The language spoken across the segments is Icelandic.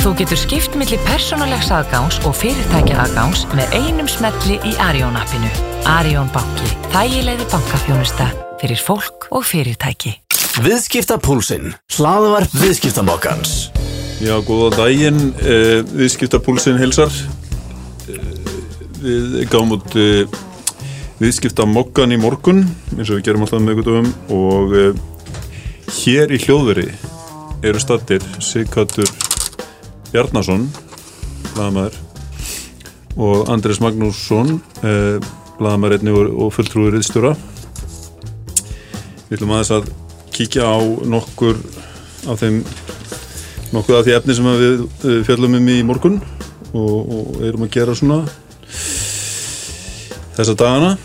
Þú getur skipt millir persónulegs aðgáns og fyrirtækja aðgáns með einum smelli í Arjón appinu. Arjón banki. Þægilegði bankafjónusta fyrir fólk og fyrirtæki. Viðskiptapúlsinn. Hlaðvarp viðskiptamokkans. Já, góða daginn, eh, viðskiptapúlsinn hilsar. Eh, við gáum út eh, viðskiptamokkan í morgun, eins og við gerum alltaf með ykkur dögum og eh, hér í hljóðveri eru stattir Sigurdur Bjarnason, lagamæður, og Andrés Magnússon, eh, lagamæður einni og, og fulltrúður riðstjóra. Við ætlum aðeins að kíkja á nokkur af þeim nokkuð af því efni sem við uh, fjallum um í morgun og, og erum að gera svona þessa dagana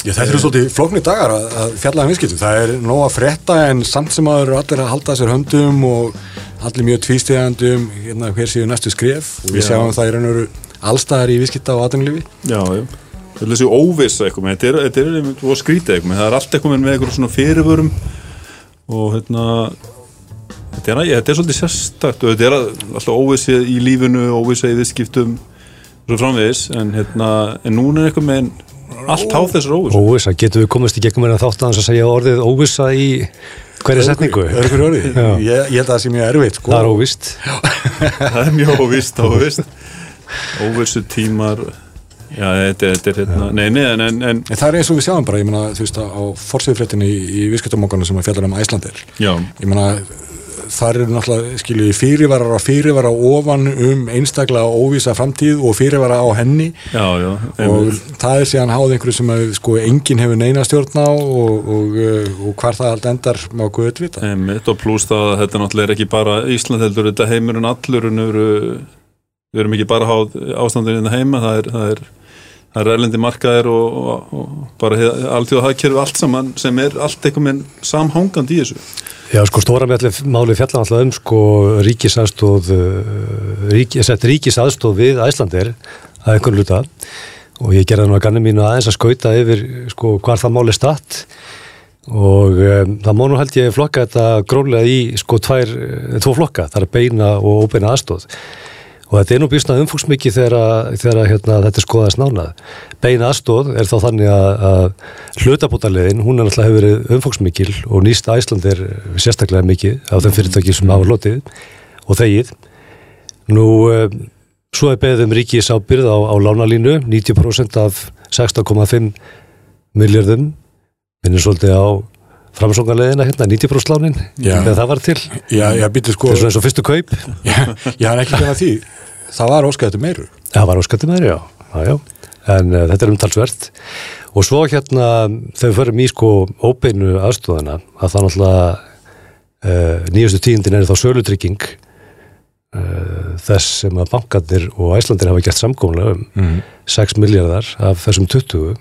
Já, þetta eru svolítið flóknir dagar að, fjalla um viðskiptum. Það er nóg að frétta en samt sem aður allir að halda sér höndum og allir mjög tvístegandum hérna, hver séu næstu skref. Og við Já. sjáum það í raun og veru allstæðar í viðskipta og aðdunglífi. Já, já. Þetta er þessi óvissa eitthvað með, þetta er, þetta er einmitt og skrítið eitthvað með, það er allt eitthvað með eitthvað svona fyrirvörum. Og hérna þetta er, þetta er svolítið sérstakt. Og þetta er alltaf óvissið í lífinu, óvissið í viðskiptum svo framvegis. En hérna, en núna er eitthvað með allt á þessar óvissu Óvissa, getum við komast í gegnum hérna þátt að segja orðið óvissa í hverja setningu? Örgur orði. Já. Ég, ég held að það sé mjög erfitt. Sko. Það er óvist. það er mjög óvist, óvist óvissu tímar já, þetta, þetta er hérna nei, nei, en, en, en En það er eins og við sjáum bara, ég meina, þú veist, á forsýðfréttinni í, í viðskiptamokkanum sem að fjallar um Æslandir. já, Ég meina, þar eru náttúrulega, skilju, fyrirvarar og fyrirvarar ofan um einstaklega óvísa framtíð og fyrirvarar á henni. Já, já og það er síðan háð einhverju sem að, sko, enginn hefur neina stjórn á og, og, uh, og hvar það allt endar má guðut vita. Einmitt, og pluss það að þetta náttúrulega er ekki bara Ísland heldur, þetta heimurinn allur eru, við erum ekki bara háð ástandinu heima, það er, það er það er erlendi markaðir og, og, og bara alltjóða hagkerfi allt saman sem er allt eitthvað með samhangandi í þessu Já, sko, stóra meðlega máli fjalla alltaf um, sko, ríkisaðstóð, rík, sett ríkisaðstóð við Æslandir að einhvern luta og ég gerði nú að ganni mínu aðeins að skauta yfir, sko, hvar það máli statt. Og um, það má nú held ég flokka þetta grónlega í, sko, tvær, eh, tvo flokka, það er beina og óbeina aðstóð og þetta er nú býstnað umfóksmikið þegar, hérna, þetta er skoðast nánað. Beina aðstóð er þá þannig að, hlutabótaleðin, hún er náttúrulega hefur verið umfóksmikil og nýst Æsland er sérstaklega mikið af þeim fyrirtæki sem hafa hlotið og þegið. Nú, um, svo er beðið um ríkis ábyrð á, á lánalínu, 90% af 16,5 miljardum, minnir svolítið á framsóngarleðina hérna, 90% lánin, þegar það var til. Já, já, sko, eins og fyrstu kaup. já, ég hann ekki gana því, það var óskæðið meiru. Það var óskætti með þér, já. já, já. En uh, þetta er umtalsvert. Og svo hérna, þegar við förum í sko óbeinu aðstúðana, að það náttúrulega uh, nýjastu tíðindin er þá sölutrygging uh, þess sem að bankarnir og æslandir hafa gert samgómlega um Mm. 6 miljardar af þessum 20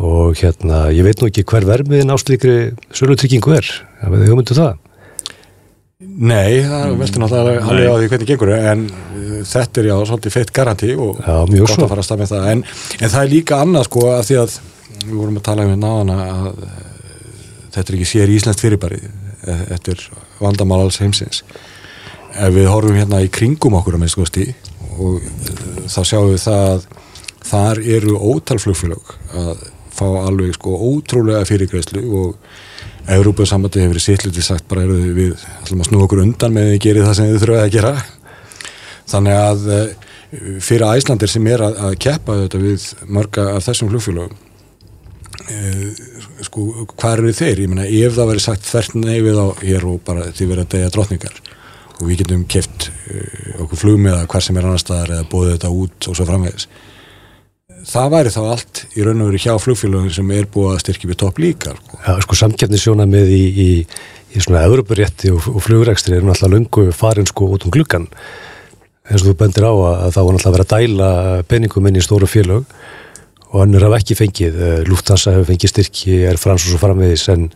og hérna, ég veit nú ekki hver vermiðin áslíkri sölutryggingu er. Það veið hugmyndu það. Nei, það veldur náttúrulega alveg á því hvernig gengur en uh, þetta er já svolítið feitt garanti og Já, gott svo. að fara að stað með það en, en það er líka annað sko af því að við vorum að tala um hérna áðan að uh, þetta er ekki sér íslenskt fyrirbæri er vandamál alls heimsins ef við horfum hérna í kringum okkur að minnst kosti og uh, þá sjáum við það að þar eru ótalflugfélög að fá alveg sko ótrúlega fyrirgreðslu og Európa-sambandi hefur verið sittlutið sagt bara eru við ætlum að snú okkur undan með þið gerir það sem þið þurfa að gera. Þannig að eh, fyrir Æslandir sem er að, að keppa þetta við marga af þessum flugfélögum eh, sko hvað eru þeir, ég meina ef það verið sagt þvert neyfið á hér og bara þið verið að deyja drottningar og við getum keft uh, okkur flugmiða hvar sem er annar staðar eða bóðið þetta út og svo framvegis það væri þá allt í raun og veru hjá flugfélögum sem er búið að styrkja við topp líka sko. Já, sko samkeppnisjóna með í, í, í svona Evroparétti og, og flugrekstri er náttúrulega lungu farin sko út um gluggan eins og þú bendir á að, það var náttúrulega verið að dæla peningum inn í stóru félög og önnur hafa ekki fengið. Eh, Lufthansa hefur fengið styrki, er frans og svo framvegis en,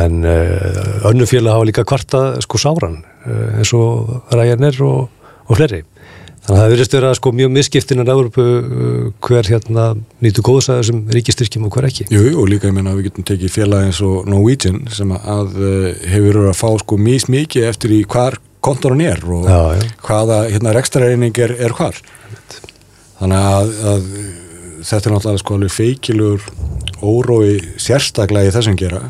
en uh, önnur félag hafa líka kvarta sko sáran uh, eins og Ryanair og, og fleiri þannig að það virðist vera sko mjög misskiptin en Európu uh, hver hérna nýtu góðs að þessum ríkistyrkjum og hver ekki. Jú, og líka ég meina að við getum tekið félag eins og Norwegian sem að uh, hefur verið að fá sko mís mikið eftir í hvar kontorun er og Já, já. hvaða hérna rekstrareining er, er hvar. Þannig að, að þetta er náttúrulega sko alveg feikilur órói sérstaklega í þessum gera.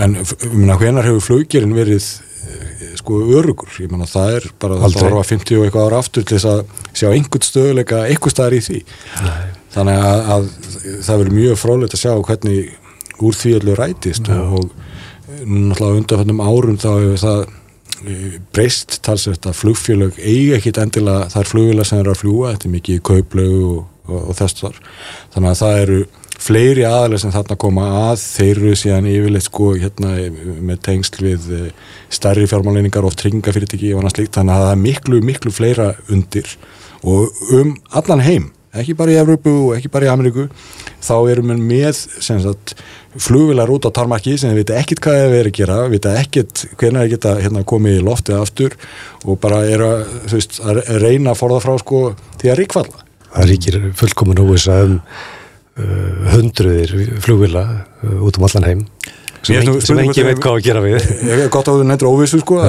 En f- ég meina hvenar hefur fluggerinn verið sko örugur, ég meina það er bara Aldrei. það horfa 50 og eitthvað ára aftur til þess að sjá einhvern stöðuleika eitthvað staðar í því. Þannig að, að það verður mjög frólægt að sjá hvernig úr því allir rætist og, og náttúrulega undanfændum árum þá hefur það eh, breyst talsvert að flugfélög eiga ekkit endilega þær flugfélag sem eru að fljúa, þetta er mikið kauplögu og, og, og þess þar. Þannig að það eru fleiri aðalega sem þarna koma að þeir eru síðan yfirleitt sko hérna með tengsl við eh, stærri fjármáleiningar og tryggingafyrirtæki og annað slíkt. Þannig að það er miklu, miklu fleira undir. Og um allan heim ekki bara í Evrópu og ekki bara í Ameríku þá erum við með sagt, flugvilar út á tarmarki sem við vita ekkit hvað við erum að gera, vita ekkit hvernig það geta hérna, komið í loftið aftur og bara eru að, veist, að reyna að forða frá sko því að ríkfalla Það ríkir fullkomin óvisa um hundruðir flugvila uh, út um allan heim sem, nú sem hvort veit hvað að gera við. Ég er gott að þú nefndir óvissu sko.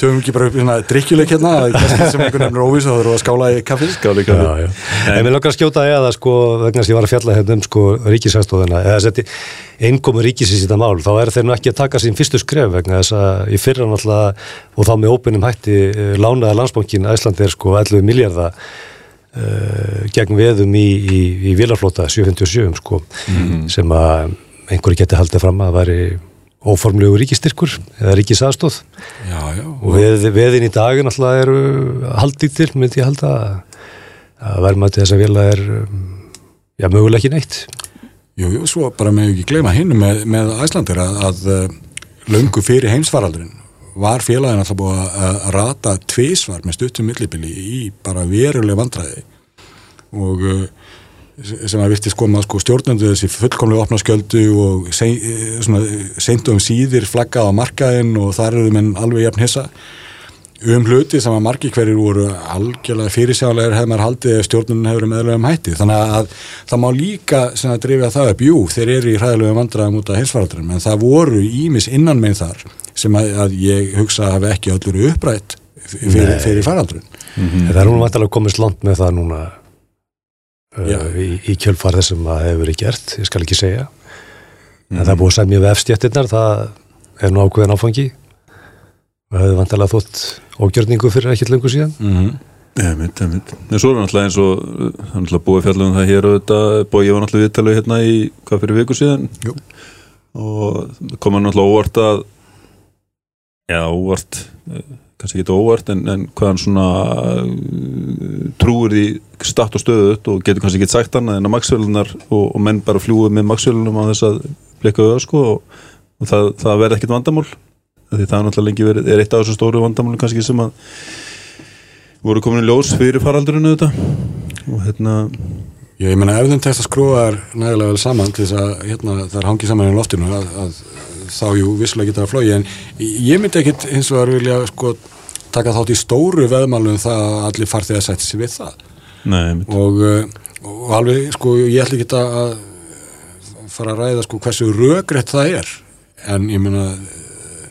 Töfum ekki bara upp í svona drikkjuleik hérna sem einhvern nefnir óvissu þá þurfum við að skála í kaffi Skáli Já, kaffi já. En mér langar að skjóta að eða sko vegna þess að ég var að fjalla hérna um sko ríkisæðstofuna eða setti einkomu ríkisins í þetta mál þá er þeir nú ekki að taka sín fyrstu skref vegna þess að í fyrra náttúrulega og þá með ópinnum hætti eh, lánaði landsbankin Æslandi er sko 11 miljardar uh, gegn veðum í, í, í vilaflota 757 sko sem að einhverju geti haldið fram að væri óformlegu ríkistyrkur eða ríkisaðstóð Já, já. Og veð, veðin í dag er náttúrulega eru haldið til, myndi ég halda að- verðmæti þess að vila er um, já, mögulega ekki neitt. Jú, jú, svo bara með ekki gleyma hinn með, með Æslandir að, að uh, löngu fyrir heimsfaraldurinn var félagin alltaf búið að, rata tvísvar með stuttum millibili í bara veruleg vandræði. Og uh, sem að virti skoma sko stjórnendu þessi fullkomlega opna skjöldu og eh, svona, seintu um síðir flaggað á markaðinn og þar eru menn alveg jafn hissa. Um hluti sem að margi hverjir voru algjörlega fyrirsjálegar hefði maður haldið ef stjórnunum hefur meðlega um hætti. Þannig að það má líka drifja það upp, jú, þeir eru í hræðilegum vandræðum út af heilsfaraldurinn, en það voru ímis innan meginn þar sem að, að ég hugsa að hafi ekki öllur upprætt fyrir, fyrir faraldurinn. En það er hún vantilega komist langt með það núna uh, í, í kjölfar þessum að hefur verið gert ég skal ekki segja. En það er búið að semja við efstjættirnar það er nú ákveðin áfangi. Og hefur vantilega þótt ógjörningu fyrir ekkert lengur síðan. Mm -hmm. Einmitt, einmitt. En svo er náttúrulega eins og það er náttúrulega búið fjallum það hér og þetta búið ég var náttúrulega viðtalið hérna í hvað fyrir viku síðan? Jú. og það kom náttúrulega óvart að já, óvart. Kannski ekki óvart en, en hvaðan svona uh, trúir því statt og stöðut og getur kannski ekki sagt annað en að maksvelunar og, og menn bara fljúið með maksvelunum á þess að bleka auða sko og, og það, það verði ekkit vandamál. Því það er náttúrulega lengi verið, er eitt af þessu stóru vandamálum kannski sem að voru komin í ljós fyrir faraldurinu þetta og hérna Já, ég meina ef þeim tekst að skrúa þær nægilega vel saman til þess að hérna, þær hangi saman í loftinu að, að þá jú vissulega geta að flói en ég myndi ekkit eins og að vilja sko taka þátt í stóru veðmálum það að allir farþið að setja sér við það. Nei, og, uh, og alveg sko ég ætla ekki að fara að ræða sko hversu rögrætt það er. En ég meina uh,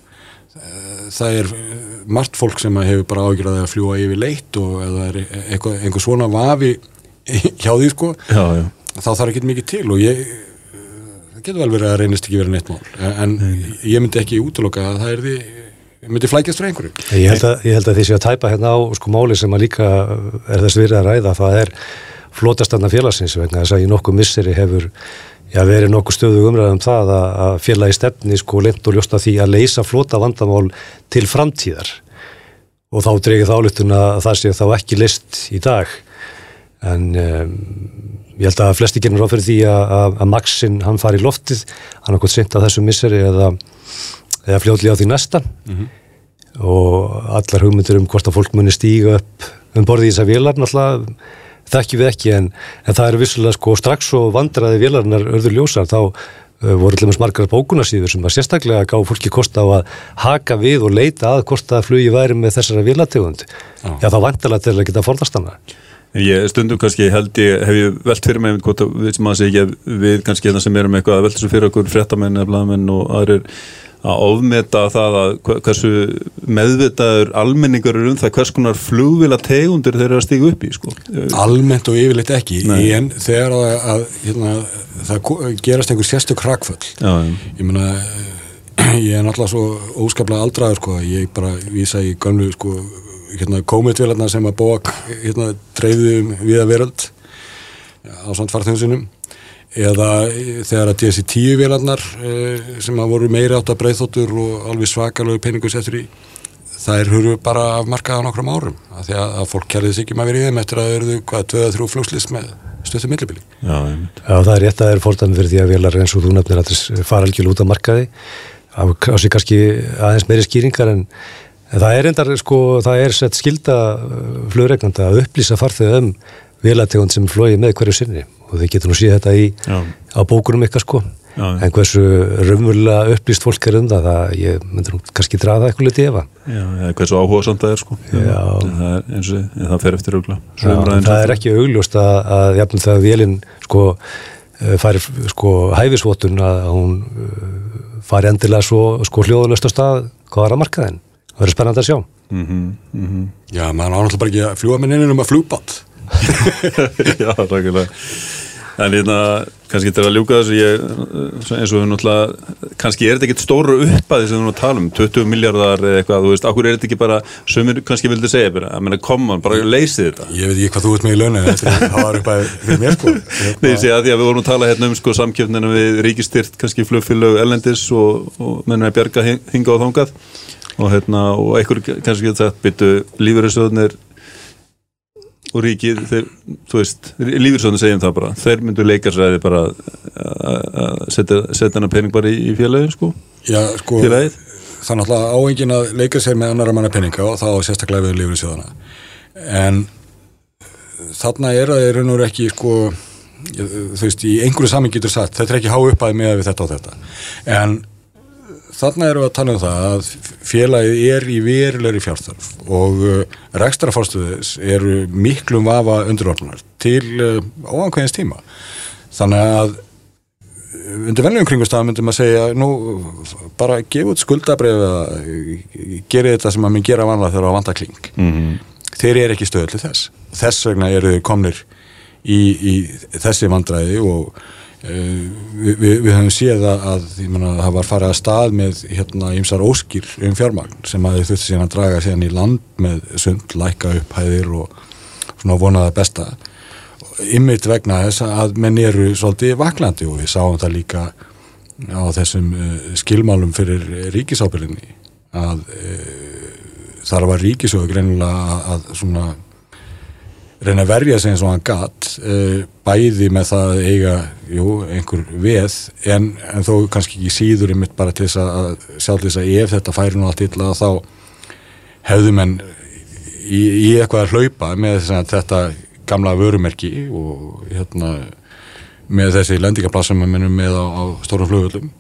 það er margt fólk sem að hefur bara ágjörðið að fljúa yfir leitt og eða er einhver svona vafi hjá því sko. Já, já, þá þarf ekki mikið til og ég það getur vel verið að reynist ekki verið neitt mál. En ég myndi ekki útloka að það er því myndi flækjast frá einhverju. Ég held, að, ég held að því sé að tæpa hérna á sko máli sem að líka er þess virið að ræða það er flotastanna félagsins vegna þess að í nokkuð misseri hefur já, verið nokkuð stöðu umræðum það að, að félagi stefni sko lind og ljósta því að leysa flota vandamál til framtíðar. Og þá dreigir þá ályktun að það sé þá ekki list í dag. En um, ég held að flesti gerum ráð fyrir því að, að, að Maxin hann fari í loftið hann gott seint að þessu misseri eða, eða fljóðlega á því næsta. Og allar hugmyndir um hvort að fólk muni stíga upp um borðið í þessar vélar náttúrulega þekkjum við ekki en, en það er vissulega sko strax og vandraði vélarinnar örður ljósar. Þá uh, voru allir með margar bókunarsýður sem að sérstaklega gá fólki kosta á að haka við og leita að hvort að flugi væri með þessara vélategund. Já. já þá vantilega til að geta forðast hana Ég stundum kannski held ég, hef ég velt fyrir mig hvort að við sem að segja við kannski hérna sem erum eitthvað að velta svo fyrir okkur fréttamenn eða blaðamenn og aðrir að ofmeta það að hversu meðvitaður almenningur eru um það hvers konar flugvila tegundir þeir eru að stíga upp í sko. almennt og yfirleitt ekki Nei. en þegar að, að hérna, það gerast einhver Já, já. ég meina ég er náttúrulega svo óskaplega aldraður sko, ég bara vísa í gömlu sko, hérna, komitvélarna sem að bóa hérna, dreifðu um viða veröld á samt farþjóðunum eða eh, þegar að þessi tíu vélarnar eh, sem að voru meiri átt að breyðþóttur og alveg svakalegu peningu settur í þær huru bara af markað á nokkrum árum. Af því að, að fólk kærið sig ekki maður verið í þeim eftir að það eruðu hvað, tvöða þrjú flugslis með stöttu millibili. Já. Já, það er rétt að það er fordæmi fyrir því að vélar eins og þú nefnir að þess fara algjörl út á markaði. Á, á sig kannski aðeins meiri skýringar en, en það er endar sko, það er sett skilda flugregnanda að upplýsa farþegu um vélategund sem flói með hverju sinni og þið getur nú síða þetta í Já. á bókunum ykkar sko Já. en hversu raunverulega upplýst fólk er um það, það ég myndir nú kannski draða eitthvað litið efa Já, eða hversu áhuga samt það er sko. En það er eins og en það fer eftir augla. Það er ekki augljóst að, að jafnum þegar vélinn sko eh, færi sko hæfisvotun að hún eh, fari endilega svo sko hljóðulöst á stað hvað var að markaðin. Það verður spennandi að sjá. Já, maður ánáttúrulega bara ekki að fljúa minn inn um að flugbátt Já, rækilega. En hérna, kannski til að ljúka þessu, ég, eins og við náttúrulega, kannski er þetta ekkit stóru uppæði sem við nú tala um, 20 miljardar eða eitthvað, þú veist, okkur er þetta ekki bara, sömur kannski vildi segja, bara, að menna, koma, bara leysið þetta. Ég veit ekki hvað þú ert með í launinu þetta er- það var upp að fyrir mér sko Nei, ég segja að því að við vorum að tala hérna um sko samkjöfnina við ríkistyrt, kannski flugfélög ellendis og, og mennum að bjarga hin- hingað og þangað og hérna, og einhver kannski getur sagt, byttu lífeyrissöðnir og ríkið, þeir, þú veist, lífeyrissöðnir segjum það bara, þeir myndu leikarsræði bara að- að setja, hana pening bara í, í félagin, sko, Já, sko félagið. er náttúrulega áengin að leika sér með annara manna peninga og þá sérstaklega við sjóðana en þarna er það í raun og ekki sko þú veist, í einhverju samin getur sagt þetta er ekki há upphæði með við þetta og þetta. En þarna erum við að tala um það að félagið er í verulegri fjárþarf og uh, rekstrafórstuðis eru miklum vafa undurofnar til uh, óankveðins tíma. Þannig að undir venlegum kringustafum myndum að segja nú bara gefa út skuldabref eða gera þetta sem að minn gera vanlega þegar það vantar kling. Mm þeir eru ekki stöðu til þess. Þess vegna eru þeir komnir í, í þessi vandræði og uh, við, við, við höfum séð að, meina, það var farið að stað með hérna ýmsar óskir um fjármagn sem að þau þurfti síðan að draga síðan í land með sund, lækka upp hæðir og svona vonaða besta. Ymmit vegna þess að menn eru svolítið vaklandi og við sáum það líka á þessum uh, skilmálum fyrir ríkisábyrðinni að uh, þar var ríkisjóðu greinilega að svona reyna að verja sig eins og hann gatt uh, bæði með það að eiga jú, einhver veð en, en þó kannski ekki síður einmitt bara til þess að sjá til þess að ef þetta færi nú allt illa þá hefðu menn í, í eitthvað að hlaupa með þess að þetta gamla vörumerki og hérna með þessi lendingaplass sem við minnum með á, á stórum flugvöldum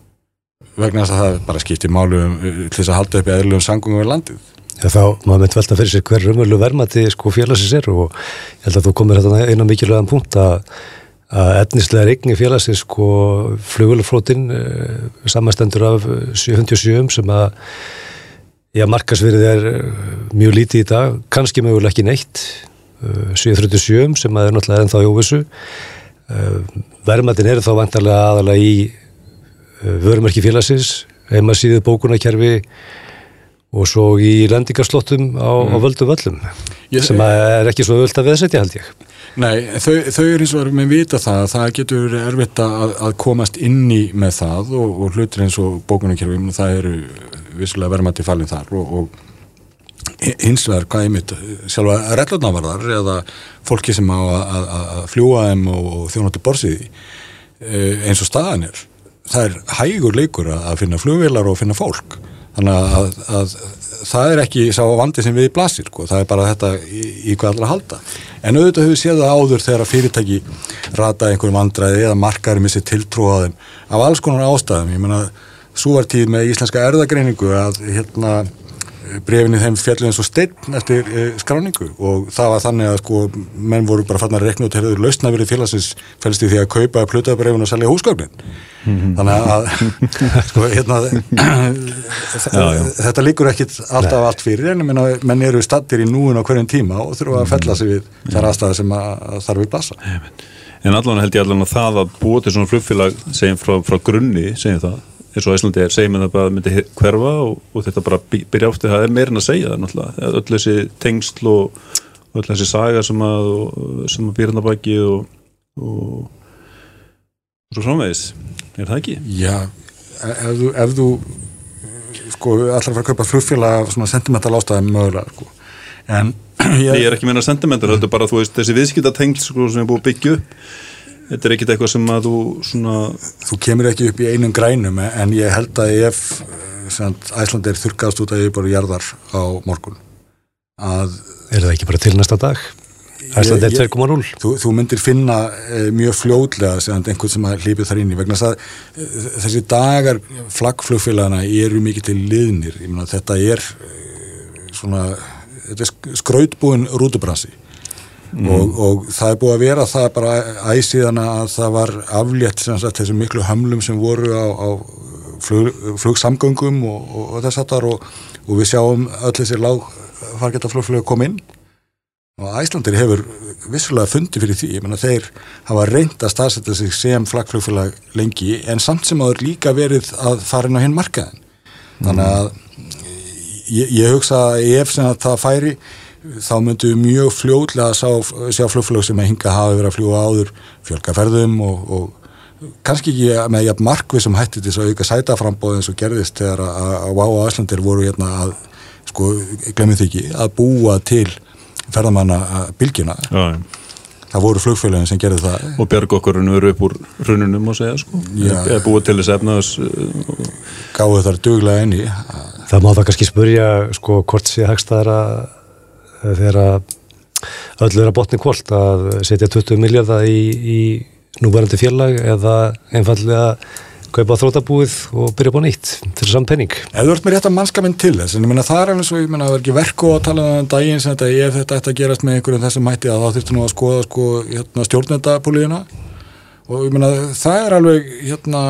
vegna þess að það bara skiptir málu um, til þess að halda upp í eðlum sangum við landið Já, þá maður mynd velta fyrir sér hver raunveruleg vermaði sko félagsins er og ég held að þú komir þetta eina mikilvægum punkt að, að etnislega regni félagsins sko flugulaflótin eh, samastendur af 707 sem að já, markasverið er eh, mjög lítið í dag, kannski möguleg ekki neitt eh, 737 sem að er náttúrulega ennþá í óvissu. Vermaðin eru þá vantarlega aðalega í vörumerki félagsins heimasíðu bókunarkerfi og svo í lendingarslottum á, á völdum völlum Ég- sem er ekki svo völd að veðsetja held ég. Nei, þau, þau eru eins og erum með vita það að það getur erfitt að, að komast inn í með það og, og hlutir eins og bókunarkerfum, það eru vissulega verðmætti falin þar og, og hins vegar hvað ég mitt sjálfa reglurnavarðar eða fólki sem á að, að, að fljúa þeim og, þjónatu borsiði eins og staðan er það er hægur leikur að finna flugvélar og finna fólk þannig að, að það er ekki sá vandi sem við blasir sko. það er bara þetta í, í hvað allra halda en auðvitað hefur séð það áður þegar að fyrirtæki rata einhverjum vandræði eða markaður missi tiltrúa þeim af alls konar ástæðum ég meina svo var tíð með íslenska erðagreiningu að hérna brefinni þeim fjallu eins og steinn eftir uh, skráningu. Og það var þannig að sko menn voru bara fann að rekna út hefur lausna verið félagsins fælst í því að kaupa plötabrefin og selja húsgögnin. Þannig að sko hérna Já, já. þetta líkur ekkit alltaf allt fyrir en menn, menn eru stattir í núin á hverjum tíma og þurfa að fella sig við þar aðstæði sem að þarf við blassa En allan held ég allan að það að búa til svona flugfélag segjum frá, frá grunni, segjum það eins og Æslandi er, segjum að það bara myndi hverfa og, og þetta bara by- byrja átti það er meira en að segja það náttúrulega öll þessi tengsl og öll þessi saga sem að, og- sem að býrna baki og, og svo framvegis er það ekki? Já, ef þú, ef þú sko, allar fara að kaupa flugfélag af svona sentimental ástæðum mögulega sko. en Ég ég, er ekki meina sentimental, þetta er bara þú veist þessi viðskiptatengl sko, sem er búið að byggja upp þetta er ekkit eitthvað sem að þú svona þú kemur ekki upp í einum grænum en ég held að ef Æsland er þurrkast út að ég bara jarðar á morgun að Er það ekki bara til næsta dag? Æsland er Ég- ég- 2,0 þú, þú myndir finna e, mjög fljótlega sem einhvern sem að hlýpið þar inn í vegna þess að e, þessi dagar flaggflugfélagana eru mikið til liðnir. Ég meina þetta er svona er skrautbúin rútubransi og, og það er búið að vera það bara æsíðan að það var aflétt þessum miklu hömlum sem voru á, á flug, flugsamgöngum og, og, þess aftar og, og við sjáum öll þessi lág fargeta flugflögu koma inn. Og Æslandir hefur vissulega fundi fyrir því, ég menna þeir hafa reynd að staðsetja sig sem flaggflugfélag lengi en samt sem áður líka verið að fara inn á hinn markaðin þannig að ég, ég hugsa ef sem að það færi þá myndu mjög fljótlega að sá, sjá flugflög sem að hinga hafi verið að fljúa áður fjölgaferðum og, og kannski ekki með jafn markvið sem hætti til þess að auka sætaframbóð eins og gerðist þegar að, að Vá og Æslandir voru hérna að sko, glemum því ekki, að búa til ferðamanna bylgjuna. Já, það voru flugfélagin sem gerði það. Og bjarg okkur eru upp úr hrununum og segja sko, Já. eða búið til þess efnaðs gáðu þar duglega inn í Það má það kannski spurja sko hvort sé hagstæðara eh, þegar öll er að botni kvöld að setja 20 miljardar í, í núverandi féllag eða einfallega kaupa þrótabúið og byrja á nýtt fyrir saman penning. Ef þú ert með rétt að mannskapin til þess, en ég meina það er alveg svo, ég meina það er ekki verku að tala um daginn sem þetta, ef þetta ætti að gerast með einhverjum þessum mætti að þá þurftu nú að skoða sko hérna, stjórnendapolíuna og ég meina það er alveg hérna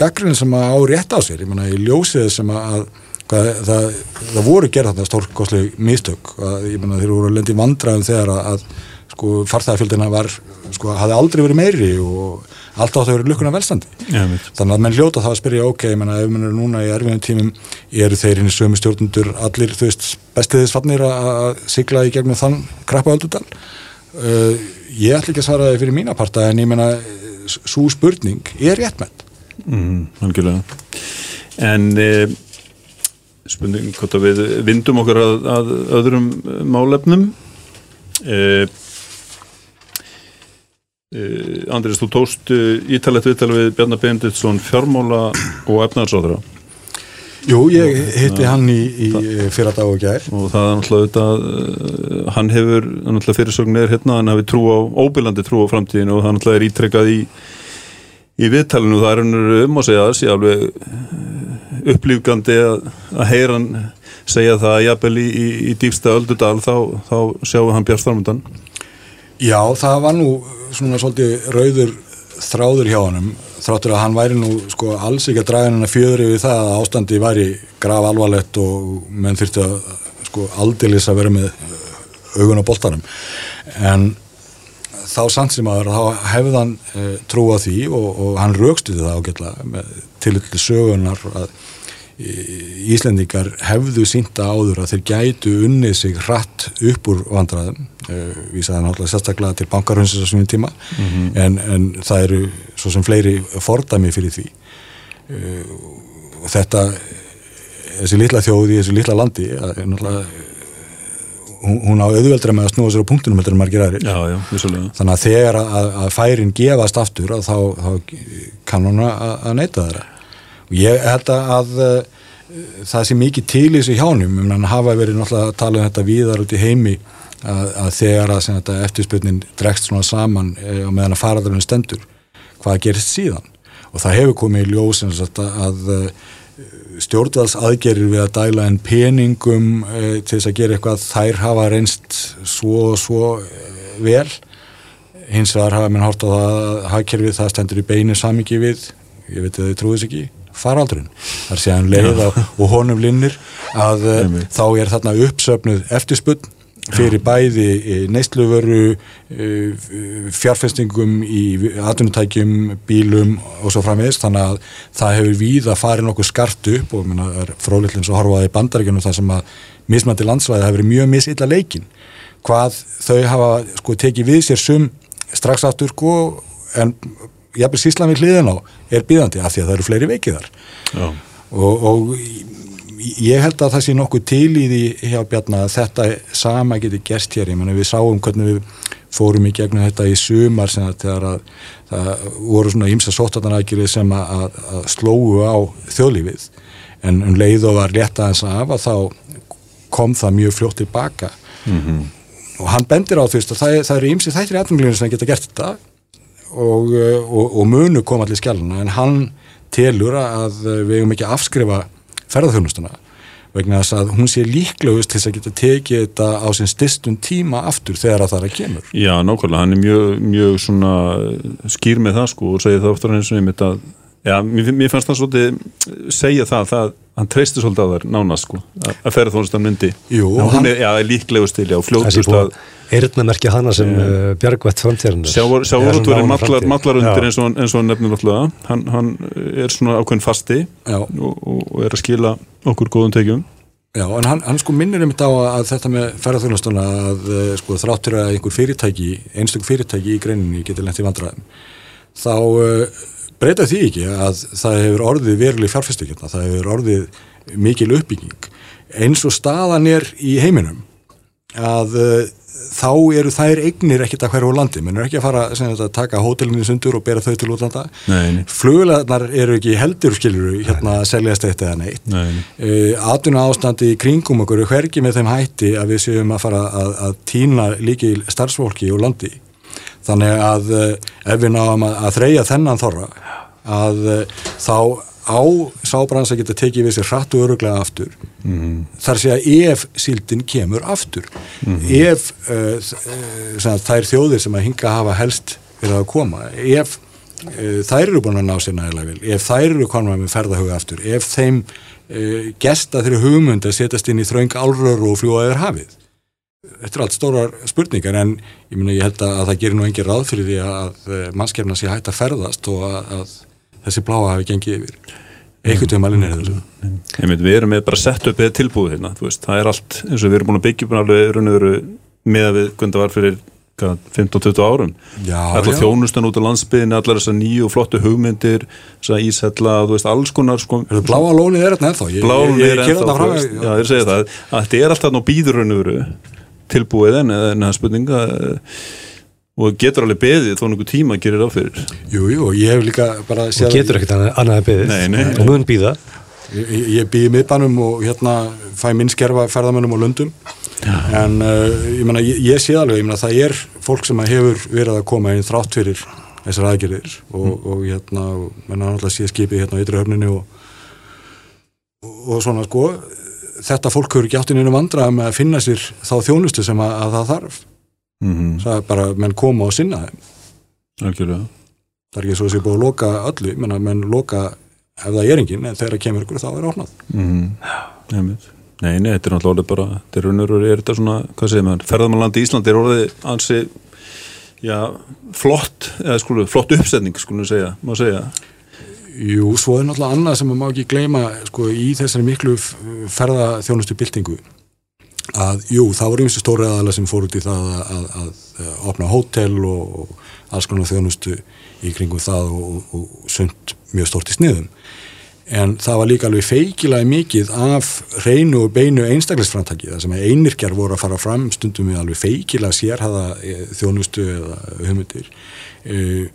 gaggrinn sem að á rétt á sér, ég meina í ljósið sem að hvað, það, það voru gerð þarna stórkosleg mistök, að, ég meina þeir voru lendi vandræðum þegar að, að sko farþæðafjöldina var, sko hafði aldrei verið meiri og allt átt að vera lukkuna velstandi mitt. þannig að menn hljóta það að spyrja ok, ég menna ef menn eru núna í erfiðum tímum eru þeir hinn í sömu stjórnundur allir, þú veist, bestiðis fannir að sigla í gegnum þann krappa öldudal? Uh, ég ætla ekki að svara það fyrir mína parta en ég menna svo spurning er réttmenn mm, en e, spurning hvort að við vindum okkur að, að öðrum eh, málefnum. E, e, Andris, þú tóst ítalett viðtal við Bjarnar Benditsson fjármála og efnaðarsáðra Jú, ég hitti hann í, í fyrra dag og gær. Og það er náttúrulega auðvitað, uh, hann hefur náttúrulega fyrirsögn er hérna, hann hafi trú á óbyrlandi trú á framtíðinu og það náttúrulega er ítrekkað í í viðtalinu. Það er um að segja það sé alveg upplýfgandi að, að heyra hann segja það að jafnvel í, í, í dýpsta öldudal þá, þá sjáum hann björnstarmundan Já, það var nú svona svolítið rauður þráður hjá honum þráttur að hann væri nú sko alls ekki að draga hennar fjöður yfir það að ástandi væri graf alvarlegt og menn þurfti að sko aldeilis að vera með augun á boltanum. En þá samt sem aður þá hefði hann e, trú á því og, og hann raukstuði það ágætlega með tilhullu sögunar að Íslendingar hefðu sínta áður að þeir gætu unnið sig hratt upp úr vandræðum uh, vísaði náttúrulega sérstaklega til bankarhundsins á svonum tíma en, en það eru svo sem fleiri fordæmi fyrir því. Uh, og þetta þessi litla þjóði í þessu litla landi að, náttúrulega hún, á auðveldra með að snúa sér á punktunum heldur en margir vissulega. Þannig að þegar að, að færin gefast aftur að þá, þá kann hún að, að neyta þeirra. Og ég held að, að það sé mikið til í þessu hjánum um hann hafa verið náttúrulega að tala um þetta víðar út í heimi að, að þegar að þetta, eftirspurnin dregst svona saman e, og meðan að faraðurinn stendur hvað gerist síðan? Og það hefur komið í ljós að, að stjórnvalds aðgerir við að dæla en peningum e, til þess að gera eitthvað þær hafa reynst svo svo e, vel. Hins vegar hafa menn hort á það að hagkerfið það stendur í beinu samingi við ég veit að þið trúið þess ekki faraldurinn. Þar sé hann leið og honum linnir að e, þá er þarna uppsöfnuð eftirspunn fyrir bæði neysluveru fjárfestingum í atvinnutækjum, bílum og svo framvegist, þannig að það hefur víða farið nokkuð skart upp og er frólitlins að horfaði bandaríkjunum þar sem að mismandi landsvæði hafi verið mjög misilla leikin. Hvað þau hafa sko tekið við sér sum strax aftur sko en jafnveg síslan við hliðin á er býðandi af því að það eru fleiri veikiðar og, og ég held að það sé nokkuð til í því hjá Bjarnar að þetta sama getur gerst hér, ég menna við sáum hvernig við fórum í gegnum þetta í sumar sem þegar að það voru svona ímsa sóttatanækjurið sem að, að slóu á þjóðlífið. En um leið og var létt aðeins af að þá kom það mjög fljótt tilbaka mm -hmm. og hann bendir á því að það, það eru ímsi þættir atvinglunum sem geta gert þetta. Og, og, og munu kom allir skjáluna en hann telur að við hefum ekki afskrifa ferðarþjónustuna vegna þess að hún sé líklegust til þess að geta tekið þetta á sin styrstun tíma aftur þegar að það er að kemur. Já, nákvæmlega, hann er mjög, mjög svona skýr með það sko og segir það oftar eins og einmitt að Já, mér, mér fannst það svolítið segja það, það hann treystir svolítið að það er nánast sko, að ferða þónustan myndi Jú, hún hann, er, já, líklegust til, já, fljótust að Eirnamerkja hana sem eh, bjargvætt framtíðarinn Sjávarútverðin mallar, mallar undir eins og, eins og nefnir alltaf hann, hann er svona ákveðin fasti og, og er að skila okkur góðum tekjum. Já, en hann, hann sko minnir um þetta á að þetta með ferðarþjónustuna að eh, sko þráttur að einhver fyrirtæki, einstaklega fyrirtæki í greininni getur lengt í vandraðum þá uh, breyta því ekki að það hefur orðið veruleg fjárfæstíkjana, það hefur orðið mikil uppbygging. Eins og staðan er í heiminum að uh, þá eru þær eignir ekkert að hverju á landi, menn er ekki að fara að taka hótelinu sundur og bera þau til útlanda. Fluglegarnar eru ekki heldur skiluru hérna að seljast eitt eða neitt. Nei. uh, atvinna ástandi í kringum okkur er hvergi með þeim hætti að við séum að fara að, að týna líkil starfsfólki og landi. Þannig að eh, ef við náum að, að þreja þennan þorra að eh, þá á sábrans að geta tekið við sér hratt og öruglega aftur mm -hmm. þar sé að ef síldin kemur aftur mm -hmm. ef uh, þær þjóðir sem að hinga hafa helst verið að koma ef uh, þær eru búin að ná sér nægilega vel ef þær eru konar með ferðahuga aftur ef þeim uh, gesta þeirri hugmynd að setjast inn í þraung álrör og fljúa yfir hafið þetta er allt stórar spurningar en ég, myna, ég held að það gerir nú engin ráð fyrir því að mannskefna sé hægt að ferðast og að, að þessi bláa hafi gengið yfir. Eitthvað til maður er þessu? Við erum með bara sett upp eða tilbúið hérna það er allt eins og við erum búin að byggja upp alveg með að við það var fyrir 15-20 árum. Allar þjónustan út á landsbyðin allar þessar nýju og flottu hugmyndir þessar ísella, þú veist, alls konar sko, Bláa lónið er þetta ennþá? Þetta er alltaf ná býður raun og veru tilbúið en það er spurninga og getur alveg beðið þó einhver tíma að gera það fyrir Jú, jú, ég hef líka bara og getur ekkert annað að beðið. Nei, nei, og mun býða Ég, ég býði miðbænum og hérna fæ minn skerfa ferðamennum og löndum Já. en uh, ég, mena, ég, ég sé alveg, ég menna það er fólk sem hefur verið að koma einn þrátt fyrir þessar aðgerðir og, mm. og hérna, menna náttúrulega sé skipið hérna á ytri höfninni og, og svona sko þetta fólk hefur ekki átt inn einu vandrað með að finna sér þá þjónustu sem að, að það þarf mm -hmm. það er bara menn koma og sinna þeim Algjörlega. það er ekki svo að sé búið að loka öllu menn að menn loka ef það er engin en þegar það kemur ykkur þá er það opnað mm -hmm. Nei, nei, þetta er náttúrulega bara þetta er raun og raun, er þetta svona, hvað segir maður ferðarmannlandi í Íslandi er orðið ansi já, flott eða skulu, flott uppsetning skulum segja, má segja Jú, svo er náttúrulega annað sem maður má ekki gleyma sko, í þessari miklu ferðaþjónustu byltingu að jú, það voru einstu stóri aðalega sem fór út í það að, að, að opna hótel og, og alls konar þjónustu í kringum það og, og sund mjög stórt í sniðum. En það var líka alveg feikilega mikið af reynu og beinu einstaklisframtæki það sem einirkjar voru að fara fram stundum með alveg feikilega sérhaða eh, þjónustu eða humutir eða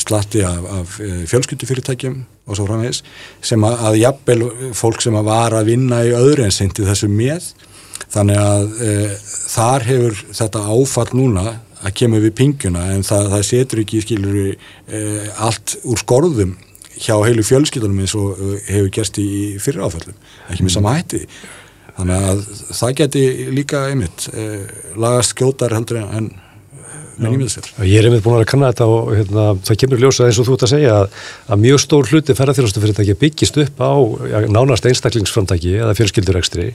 slatti af, af eh, fjölskyldufyrirtækjum og svo framvegs sem að, að jafnvel fólk sem að var að vinna í öðru en sendi þessu með þannig að e, þar hefur þetta áfall núna að kemur við pinguna en það, það setur ekki skilur e, allt úr skorðum hjá heilu fjölskyldunum eins og uh, hefur gerst í fyrir áfællum, ekki með sama hætti. Þannig að það geti líka einmitt lagast skjótar heldur en. Ég er einmitt búin að kanna þetta og hérna, það kemur ljósað eins og þú ert að segja að, að mjög stór hluti ferðarþjóðastu fyrirtæki byggist upp á ja, nánast einstaklingsframtæki eða fjölskyldurekstri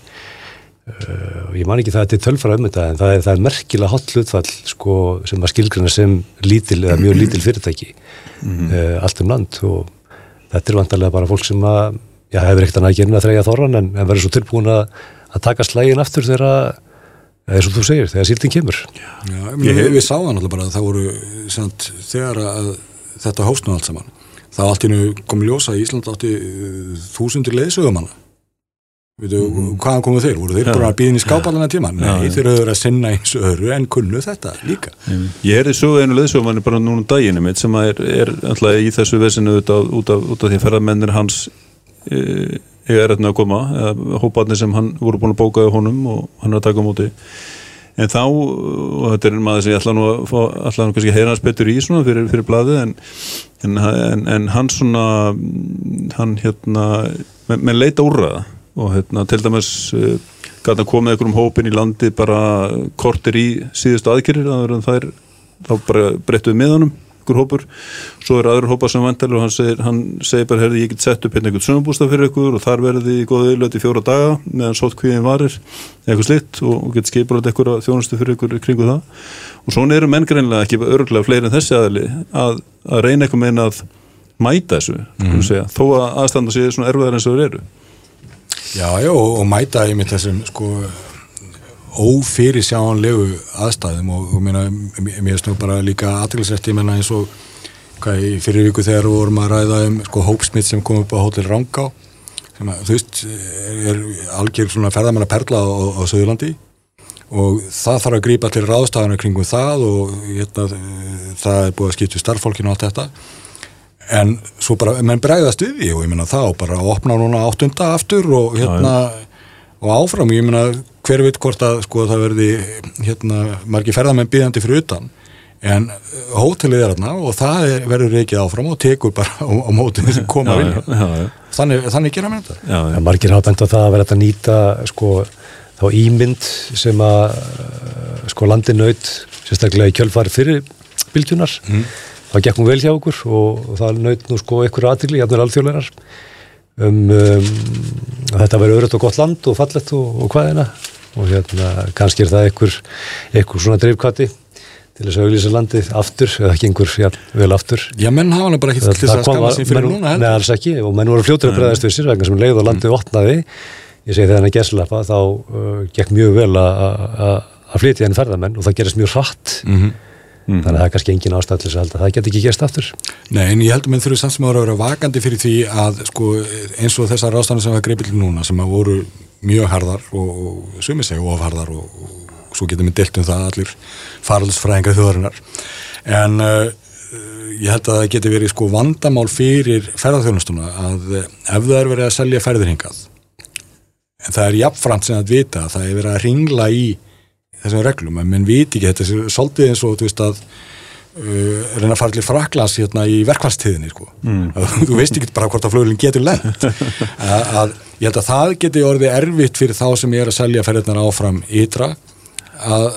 Uh, ég man ekki það að þetta er tölfara um þetta en það er, það er merkilega hot hlutfall sko, sem að skilgrana sem lítil eða mjög lítil fyrirtæki mm -hmm. uh, allt um land. Og þetta er vantarlega bara fólk sem að já, hefur ekkert að gera að þreyja þorran en, en verður svo tilbúin að, að taka slægin aftur þegar, eins og þú segir, þegar síldin kemur. Já, ég, við, við sáðum alltaf bara að það voru samt, þegar að þetta hóstnum allt saman þá allt innu kom ljósa í Ísland átti þúsundir leðsögumanna Veitu, mm. hvaðan komu þeir? Voru þeir ja. bara að býðin í skápallana tíma? Nei, ja, þeir eru að sinna eins öru en kunnu þetta líka. Ég er í svo einu leðsjómanni bara núna daginu mitt sem er, er alltaf í þessu vesinu út af, út af, út af því ferðarmennir hans e, er að koma, hópaðni sem hann voru búin að bóka á honum og hann er að taka á móti. En þá, og þetta er maður sem ég ætla nú að fá, ætla nú kannski að heyra hans betur í svona fyrir, fyrir bladið, en, en, en, en hann svona, hann hérna, með leita úrraða og hérna, til dæmis uh, gæti að koma einhverjum hópin í landi bara kortir í síðustu aðkjörir það er þá bara breyttuð með honum einhver hópur, svo er aður hópa sem vantar og hann segir, hann segir bara herði ég get sett upp hérna einhvern sögumbústaf fyrir ykkur og þar verði í góða yfirlöti í fjóra daga meðan sótt kvíðin varir eitthvað slitt og, og get skipur eitthvað þjónustu fyrir ykkur kringu það. Og svona eru menn greinlega ekki örgulega fleiri en þessi aðli að, að reyna eitthvað meina að mæta þessu mm. segja, þó að aðstanda sér svona erfiðar eins og þeir eru Já, já, og, mæta ég mitt þessum sko ófyrir sjánlegu aðstæðum og, og mér finnst nú bara líka aðtilsrætt, ég menna eins og hvað, fyrir viku þegar vorum að ræða um sko hópsmitt sem kom upp á Hotel Rangá sem að þú veist er algjör svona ferðamanna perla á, á Söðurlandi og það þarf að grípa til ráðstafana kringum það og hérna, það er búið að skipta starffólkinu og allt þetta en svo bara, menn bregðast við því og ég menna þá bara að opna núna áttunda aftur og hérna já, já. og áfram, ég menna hver veit hvort að sko það verði hérna margi ferðamenn býðandi fyrir utan. En hótelið er þarna og það er, verður ekki áfram og tekur bara á, á mótinu sem koma inn. þannig, þannig gera mér þetta. Ja, Margir hafa bent á það að vera að nýta sko þá ímynd sem að sko landinaut sérstaklega í kjölfari fyrir bylgjunar mm það gekk nú vel hjá okkur og, það naut nú sko einhverju aðtryggli, jafnveg alþjóðleirar um, um, þetta verið öðrött og gott land og fallett og, og hvaðina og hérna kannski er það einhver, einhver svona dreifkvati til þess að auðvisa landið aftur eða ekki einhver ja, vel aftur. Já, menn hafa hann bara ekki til þess að skama sín fyrir menn, núna Nei, alls ekki, og menn voru fljótur að bregðast við sér vegna sem leið og landið opnaði. Ég segi þegar hann er gerslappa þá uh, gekk mjög vel að flytja henni ferðamenn og það gerist mjög hratt. Mm -hmm. Mm. Þannig að það er kannski engin ástæð til þess að það get ekki gerst aftur. Nei, en ég held að menn þurfu samt sem að vera vakandi fyrir því að sko, eins og þessar ástæðan sem var greipil núna sem að voru mjög hardar og, og sumið segja ofhardar og, og svo getum við delt um það allir faraldsfræðingar þjóðarinnar. En uh, ég held að það geti verið sko vandamál fyrir ferðarþjónustuna að uh, ef það er verið að selja ferðirhingað en það er jafnframt sem að vita að það er verið að ringla í þessum reglum, en minn viti ekki þetta er svolítið eins og þú veist að uh, reyna að fara til Fraklands hérna í verkvælstíðinni sko mm. þú veist ekki bara hvort að flugulinn getur lent að, ég held að það geti orðið erfitt fyrir þá sem ég er að selja ferðirnar áfram ytra að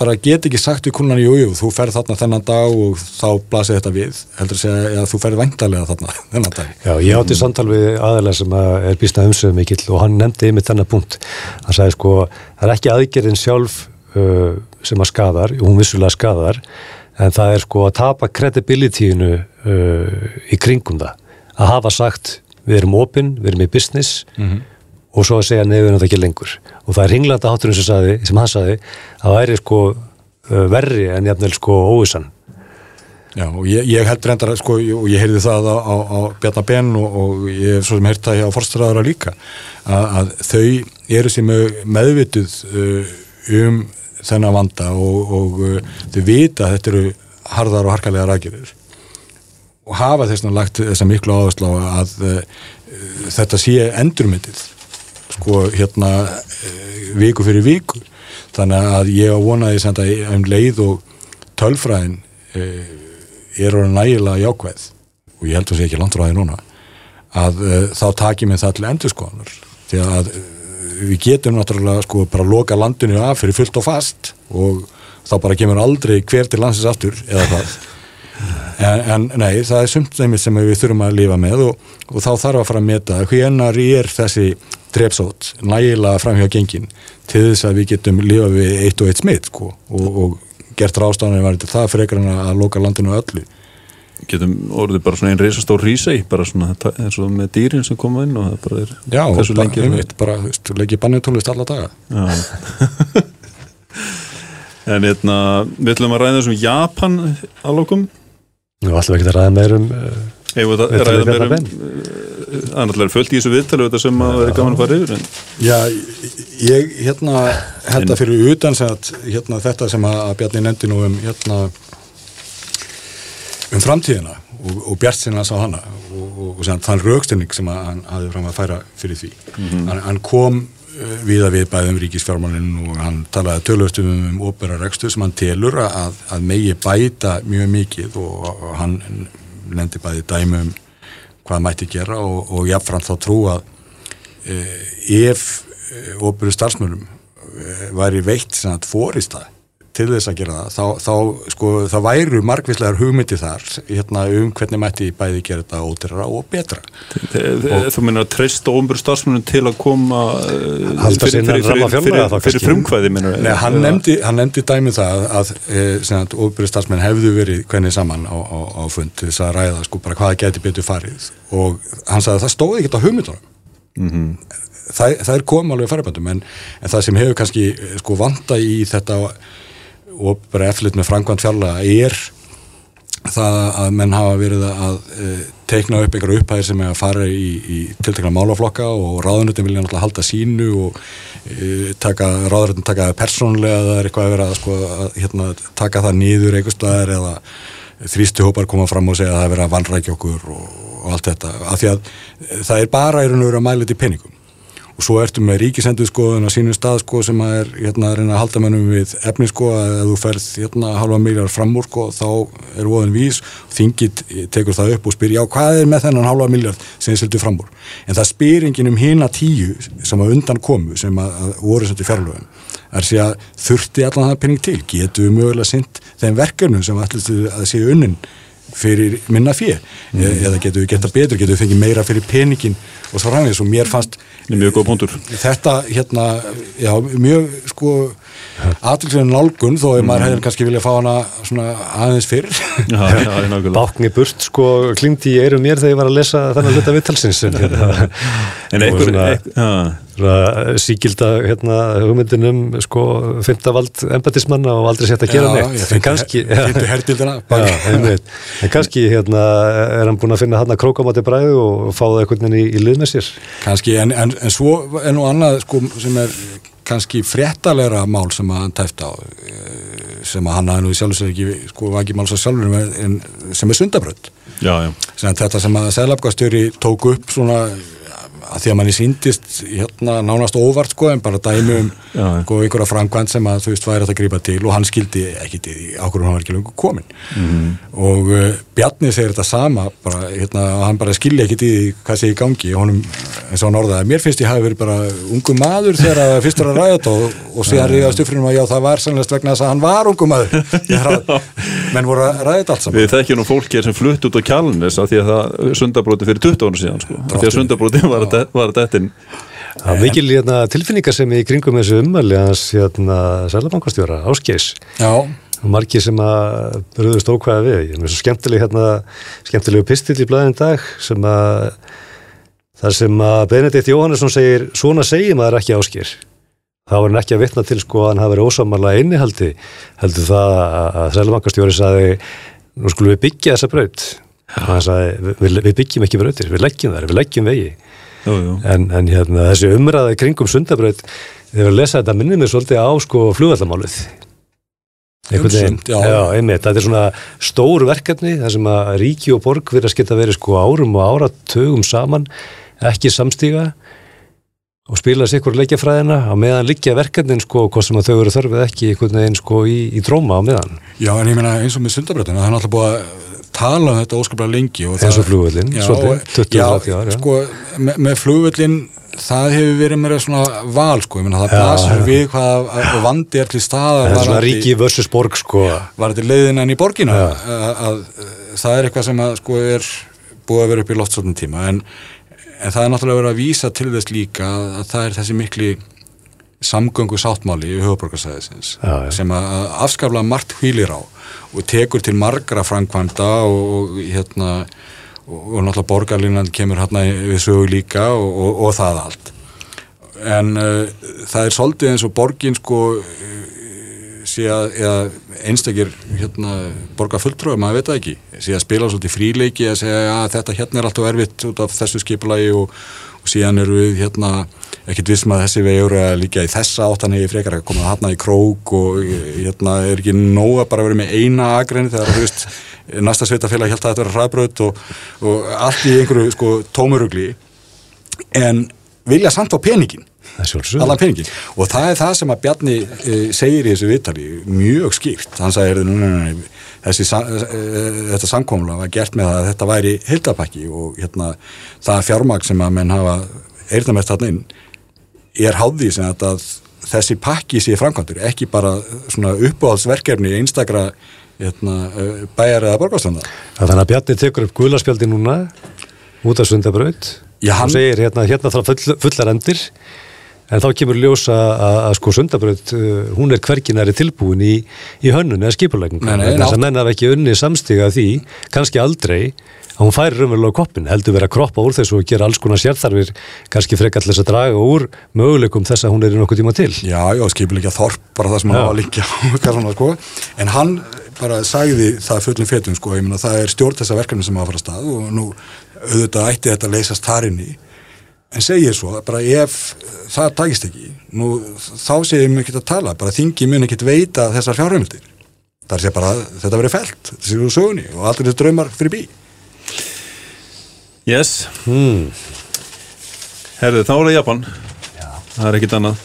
bara get ekki sagt við kunnan jújú, þú ferð þarna þennan dag og þá blasir þetta við heldur að segja að þú ferð væntalega þarna þennan dag. Já, ég átti samtal við aðeins sem er býstað umsöðu mikill og hann nefndi yfir þennan punkt. Hann sagði sko, það er ekki aðgerðin sjálf uh, sem að skadar, hún vissulega skadar en það er sko að tapa credibilityinu uh, í kringum það. Að hafa sagt, við erum opinn, við erum í business mm -hmm og svo að segja nefnum þetta ekki lengur. Og það er hinglanda háturinn sem, saði, sem hann saði að það er sko verri en jafnvel sko óvissan. Já og ég, ég held reyndar sko og ég heyrði það á, á, á Bjarnar Ben og, og ég hef svo sem heyrt það hjá forstræðara líka að, að þau eru sem meðvituð um þennan vanda og, og þau vita að þetta eru harðar og harkalega rækjur og hafa þess að lagt þessa miklu áherslu á að uh, þetta sé endurmyndið sko hérna eh, viku fyrir viku. Þannig að ég vonaði sem þetta um leið og tölfræðin e, er orðin nægilega jákvæð og ég held að það sé ekki því núna að uh, þá takjum við það til endurskoðanar því að uh, við getum náttúrulega sko bara að loka landinu af fyrir fullt og fast og þá bara kemur aldrei hver til landsins aftur eða hvað. En, en nei, það er sumt þeimil sem við þurfum að lifa með og, og þá þarf að fara að meta hvenar er þessi drepsót nægilega framhjá gengin til þess að við getum lifa við eitt og eitt smitt sko, og, og gert rástafanir var þetta það frekar en að loka landinu öllu. Getum orðið bara svona einn reysastór rísei bara svona eins og með dýrin sem koma inn og það bara er Já, hversu bara, lengi einmitt, bara, leggja bannitólist alla daga. Já. en hérna við ætlum að ræða þessum Japan að lokum. Nú ætlum við ekki að ræða meir um uh, ræða meira Bjarna um það er náttúrulega fullt í þessu viðtali þetta sem að vera gaman að fara yfir en Já, ég hérna held að fyrir utan að hérna, þetta sem að Bjarni nefndi nú um hérna um framtíðina og, og Bjart sinna sá hana og, og, og þann raukstinning sem að hann hafði fram að færa fyrir því. Hann, hann kom uh, við að við bæðum ríkisfjármálinn og hann talaði tölvöstum um ópera rekstur sem hann telur að, að megi bæta mjög mikið og, hann nefndi bæði dæmi um hvað mætti gera og, og jáfnframt þá trú að eh, ef óbyrðu starfsmönum eh, væri veitt að fórista til þess að gera það, þá, þá sko, það væru margvíslegar hugmyndi þar hérna, um hvernig mætti bæði gera þetta ódyrra og betra. Þú meina að treysta óumbur starfsmunum til að koma fjárlaga fyrir, frumkvæði Nei, hann nefndi, dæmið það að e, óbyrðu starfsmenn hefðu verið hvernig saman á, á, á fund til þess að ræða sko bara hvaða geti betur farið. Og hann sagði að það stóði ekkert á hugmyndunum. Það, það er kom alveg færibandum en, en það sem hefur kannski eh, sko vanda í þetta og bara eftirlit með framkvæmt fjárlega er það að menn hafa verið að e, teikna upp einhverju upphæðir sem er að fara í, í tiltekna málaflokka og ráðunutin vilja náttúrulega halda sínu og e, taka, ráðunutin taka það persónlega eða það er eitthvað að vera að, sko, hérna, taka það niður einhver staðar eða þrýstu hópar koma fram og segja að það er verið að vanrækja okkur og, og allt þetta. Af því að e, það er bara í raun og veru að mæla þetta í peningum og svo ertu með ríkisendurskoðun á sínum stað sko sem að er hérna að reyna að halda mennum við efni sko að ef þú ferð hérna halva miljard fram úr sko þá er voðin vís. Þingit tekur það upp og spyr já hvað er með þennan halva miljard sem þið sildu fram úr? En það spyr enginn um hina tíu sem að undan komu sem að, að voru sem til fjárlögum. Er sé að þurfti allan það penning til? Getur við mögulega sint þeim verkefnum sem ætlustu að séu unnin fyrir minna fjö eða getur við geta betur, getur við fengið meira fyrir peningin og svo framvegis. Og mér fannst mjög góð punktur. Þetta hérna, já, mjög sko aðtilsverðin nálgun þó að maður hefði kannski vilja fá hana svona aðeins fyrr. Bákni burt sko klingdi í eirum mér þegar ég var að lesa þennan hluta vittalsins en, hérna, en einhver svona síkilda hérna, hugmyndinum sko fymtavald embatismanna og aldrei sett að gera Já, neitt. ég en kannski en kannski hérna er hann búin að finna hann að krókamáti bræðu og fá það einhvern veginn í, í lið með sér? Kannski, en, en, en svo er nú annað sko sem er kannski fréttalegra mál sem að hann tæft á eh, sem að hann hafði nú sjálfsög ekki sko var ekki máls að sjálfur sem er sem þetta sem að selafgastjóri tók upp svona að því að manni síndist hérna nánast óvart sko en bara dæmi um sko einhverja framkvæmt sem að þú veist væri hægt að grípa til og hann skildi ekki til því ákvörðum hann var ekki lengur komin Mhm. og uh, Bjarni segir þetta sama bara, hérna, hann bara skilja ekki til því hvað sé í gangi og honum, eins og hann orðaði. Mér finnst ég hafi verið bara ungu maður þegar að fyrst var að ræða þetta og, og síðan ríðast upp fyrir hann að já það var sannlega vegna þess að hann var ungu maður. Menn voru að ræða þetta allt saman. Við þekkjum nú fólki sem flutt út á kjálnes af því að það sundabróti fyrir 20 ára síðan af því að sundabróti var dettin Það er mikil hérna, tilfinningar sem í kringum þessu ummæli hans hérna, sælabankastjóra, Áskeis margir sem að bröðust ókvæða við. Ég er svo skemmtileg hérna, skemmtilegu pistill í blæðin dag sem að þar sem að Benedikt Jóhannesson segir svona segir maður ekki Áskeir. Þá er hann ekki að vitna til sko að hann hafi verið ósamarlega innihaldi heldur það að sælabankastjóri sagði nú skulum við byggja þessa hann sagði við, við byggjum ekki brautir, við leggjum þær, við leggjum vegi. Jú, jú. En, en hérna, þessi umræði kringum sundabraut, þegar við lesa þetta minnir mér svolítið á sko flugvallamálið. Einhvern veginn, Um sund, já. já, einmitt, þetta er svona stór verkefni, þar sem að ríki og borg verðast geta verið sko árum og áratugum saman, ekki samstíga og spila sér ykkur leikjafræðina á meðan liggja verkefnin sko, hvað sem að þau eru þörfið ekki einhvern veginn sko í, í dróma á meðan. Já, en ég meina eins og með sundabröðuna, það er náttúrulega búið að tala um þetta óskaplega lengi Eins og flugvöllinn, já, svolítið, og- 20-30 já, ár, já. sko, með, með flugvöllin það hefur verið mér svona val sko, það já. við hvað að vandi er til er varðandi- ríki versus borg sko var þetta leiðin enn í að, að, það er eitthvað sem að sko er búið að vera upp í loftsóttum tíma en, en það er náttúrulega verið að vísa til þess líka að það er þessi mikli samgöngu sáttmáli í höfuborgarsæðisins sem að, afskafla margt hvílir á og tekur til margra framkvæmda og, og hérna og, og náttúrulega borgarlínan kemur hérna við sögu líka og, og, og það allt. En uh, það er svolítið eins og borgin sko sé að eða einstakir hérna, borga fulltrúi, maður veit það ekki sé að spila svolítið fríleiki að segja að þetta hérna er alltaf erfitt út af þessu skipulagi og, og síðan eru við hérna ekkert vissum að þessi vegur er að líka í þessa áttan hefur frekar að koma hérna í krók og hérna er ekki nóg að bara vera með eina agrein þegar þú veist næsta sveitafélag held að þetta vera hraðbröð og, og allt í einhverju sko tómurugli. En vilja samt á peningin allan peningin og það er það sem að Bjarni e, segir í þessu viðtali mjög skýrt, hann sagði þessi, sa- e, þetta samkomla var gert með að þetta væri hildapakki og hérna það fjármagn sem að menn hafa eyrnamest þarna inn er háði sem að, að þessi pakki sé framkvæmdur, ekki bara svona uppáhaldsverkefni einstakra hérna, e, bæjar eða borgarstönda Þannig að Bjarni tekur upp guðlaspjaldi núna út af sundabraut hann- og segir hérna, hérna þarf full, fullar endir en þá kemur ljósa að, að sko sundabraut uh, hún er hverginari tilbúin í, í hönnun eða nei, þess að menn hafa ekki unni samstiga því kannski aldrei að hún færi raunverulega á koppin heldur verið að kroppa úr þessu og gera alls konar sérþarfir kannski þess að draga úr möguleikum þess að hún er í nokkuð tíma til Já, já, skipulegja Þorp, bara það sem hann var að svona, sko. En hann bara sagði það fullum fetum, sko, ég meina það er stjórn þessa verkefni sem hafa fara að stað og nú auðvitað ætti þetta að leysast þar inni. En segir svo, bara ef það tækist ekki, nú þá segir mér ekki að tala, bara þingi mun ekki veita þessar fjárheimildir. Það er sér bara, þetta verið felt, þetta sér úr sögunni og allir þessi draumar fyrir bí. Yes, hmm. herðu, þá er það Japan Það er ekkit annað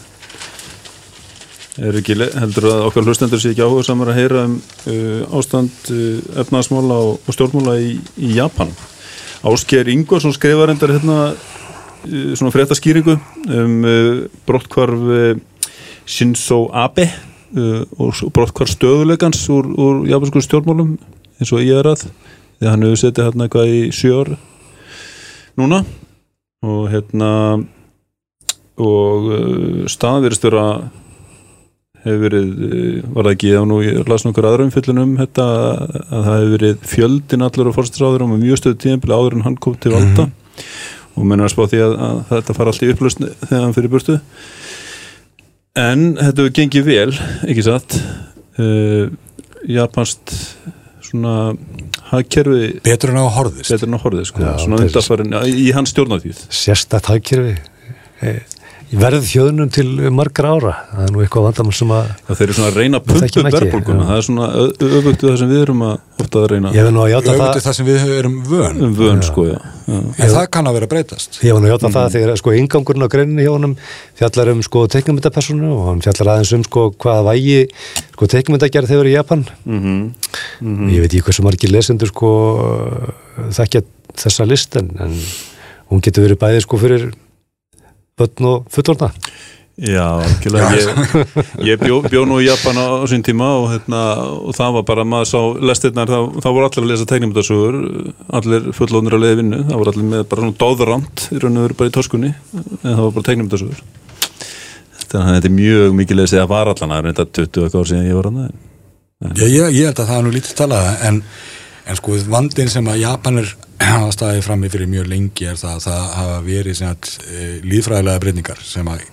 Er ekki, heldur að okkar hlustendur sé ekki áhuga samar að heyra um uh, ástand uh, efnaðsmála og, og stjórnmála í, í Japan Ásker Ingvarsson skrifar endar hérna svona fréttaskýringu um uh, brottkvarf uh, Shinzo Abe og brottkvarf stöðuleikans úr, úr japansku stjórnmálum eins og ég er að því að hann hefur setið hérna eitthvað í sjö ár núna. Og hérna og uh, staðvirðstöra hefur verið, var það ekki og nú ég las nokkur aðra umfyllun um þetta að það hefur verið fjöldin allur og fórstráður og mjög stöðu tíðanbili áður en hann kom til valda og er að spá því að, að þetta fara allt í upplösn þegar hann fyrir burtu. En þetta gengið vel ekki satt? Uh, japanst svona hagkerfi Betur en á horðist. en að horfið sko, Já, svona undarfærin í hans stjórnatíð sérstætt hagkerfi. Eh, verð þjóðnum til margra ára það er nú eitthvað vandamál sem að það þeir eru svona að reyna að verðbólguna já. það er svona öfugt það sem við erum að ofta að reyna ég hef nú að játa Öfugt það það sem við erum vön, um vön sko já. Já. en það kann að vera breytast. Ég var nú að játa það þegar sko ingangurinn á greininni hjá honum fjallar um sko teiknumyndapersonu og hann fjallar aðeins um sko hvaða vægi sko teiknumyndagerð þegar í Japan Mhm. ég veit ekki hversu margir lesendur sko þekkja þessa list en, en hún getur verið bæði sko fyrir börn og fullorna Já, ég, ég bjó, bjó nú í Japan á, á sín tíma og, hérna, og það var bara maður sá lestirnar, það, það voru allir að lesa teiknumdasugur allir fullónir að leiði vinnu það voru allir með bara svona dóðrand í raun og veru bara í toskunni en það var bara teiknumdasugur þannig að þetta er mjög mikið lesið að var allan að reynda 20 eitthvað ár síðan ég var Já, ég, ég held að það er nú lítið talað en, en sko vandin sem að Japanir hafa staðið frammi fyrir mjög lengi er það að það hafa verið sem að, e, líðfræðilega breytingar sem að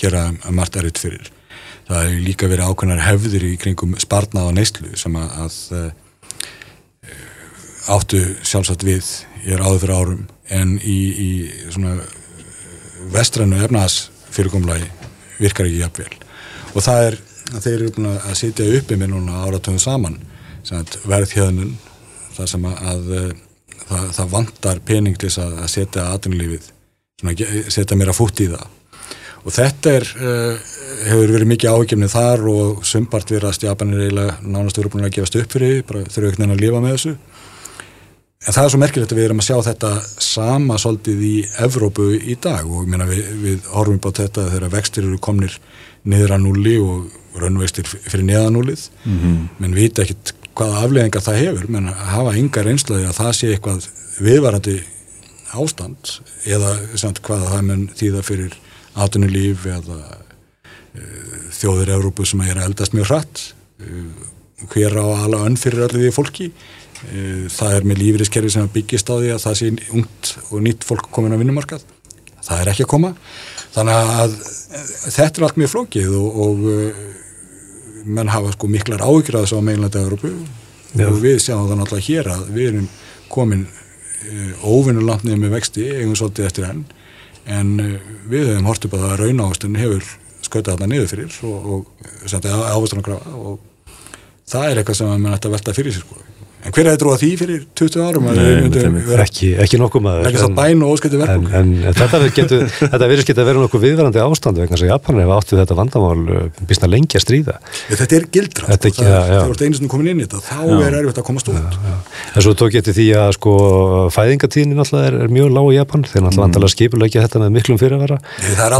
gera margt erfitt fyrir. Það hefur líka verið ákveðnar hefðir í kringum sparnað og neyslu sem að, að e, áttu sjálfsagt við ég er áður fyrir árum en í, í svona vestrænu efnaðas fyrirkomlagi virkar ekki jafnvel og það er að þeir eru búin að sitja uppi með núna áratöðum saman verðhjöðnun þar sem að, að það, það vantar pening til að, að setja aðunlífið setja meira fútt í það. Og þetta er uh, hefur verið mikið áhugjefnið þar og sumpart verið að stjapanir eiginlega nánast verið búin að gefast upp fyrir bara þurfu ekkert neina að lifa með þessu. En það er svo merkilegt að við erum að sjá þetta sama svolítið í Evrópu í dag og meina við, við horfum upp á þetta þegar vextir eru komnir niður að núli og raunvextir fyrir neðan núlið menn vita ekkit hvaða afleðingar það hefur. Menn hafa yngar einslaði að það sé eitthvað viðvarandi ástand eða samt hvaða það mun þýða fyrir atunulíf eða uh, þjóðir Evrópu sem er að eldast mjög hratt. Uh, hver á að ala önn fyrir allir því fólki? Uh, það er með lífriskerfi sem byggist á því að það sé ungt og nýtt fólk komin á vinnumarkað. Það er ekki að koma. Þannig að þetta er allt mjög flókið og, og menn hafa sko miklar áhyggjur að þessu á meginlandi Evrópu Já. og við sjáum það náttúrulega hér að við erum komin óvinnulant niður með vexti, eigum svolítið eftir enn en uh, við hefum hort upp að það að raunávastun hefur skautað þarna niður fyrir og, og grafa og það er eitthvað sem mann ætti að velta fyrir sér sko. En hver hefði trúið því fyrir 20 árum að Nei, vera ekki, ekki nokkuð maður ekki það en- bæn og óskætti En, verðbólgu en þetta, verður geta verið nokkuð viðvarandi ástand vegna þess að Japanar hefur áttu þetta vandamál býstna lengi að stríða. Þetta er gildra, Þetta sko, ekki- það, já, já. þegar þú ert einu sinni komin inn í þetta þá er erfitt að komast út. en svo tók ég til því að sko fæðingatíðin náttúrulega er, er mjög lág í Japan. Þeir náttúrulega vandalega skipulegja þetta með miklum fyrirvara. Nei, það er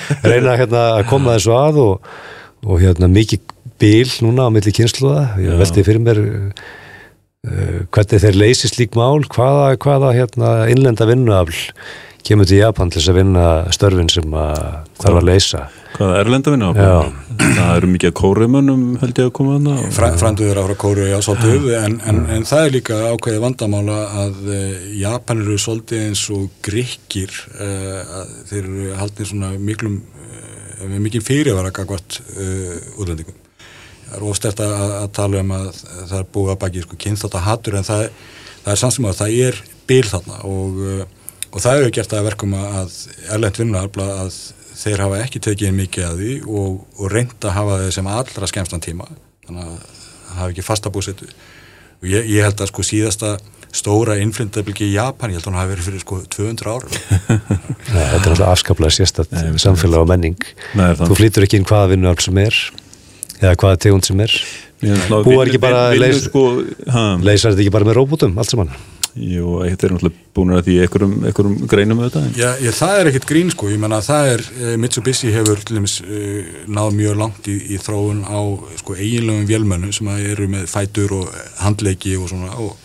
það að að að bil núna á milli kynsluða ég veldi fyrir mér uh, hvernig þeir leysi slík mál hvaða, hvaða hérna, innlenda vinnuafl kemur til Japan til þess að vinna störfin sem að þarf að leysa? Hvað er erlenda vinna? Já. Það eru mikið kórumönnum held ég að koma og- Fra, Franduður áfra Kóru, já, svolítið en, en, en það er líka ákveðið vandamála að uh, Japan eru svolítið eins og grikkir uh, að þeir eru haldið svona miklum uh, með mikið fyrirvara gagvart uh, útlendingum það er ofstert að, að tala um að það er búið að baki sko, kynþátt að hattur en það, það er samsum að það er bil þarna og, uh, og það hefur gert að verkum að erlend vinnuafla að þeir hafa ekki tekið mikið að því og, og reynd að hafa þau sem allra skemmstan tíma þannig að það hafi ekki fasta búsetu. Og ég, ég held að sko síðasta stóra innflindabilgi í Japan, ég held að hún hafi verið fyrir sko 200 árum Nei, þetta er náttúrulega afskaplega við- samfélag og menning. Nei, það- þú flýtur ekki inn hvaða vinnuafl sem er eða hvaða tegund sem er. Mér finnst náttúrulega Búa vinnu- ekki bara leysa- sko, ha, leysar þetta ekki bara með róbótum, allt saman? Jú, þetta er náttúrulega búin að því í einhverjum, einhverjum greinum með þetta en- Já, ég, það er ekkert grín sko, ég menna það er eh, Mitsubishi hefur til dæmis uh, náð mjög langt í, í þróun á sko eiginlegum vélmönnum sem að eru með fætur og handleiki og svona og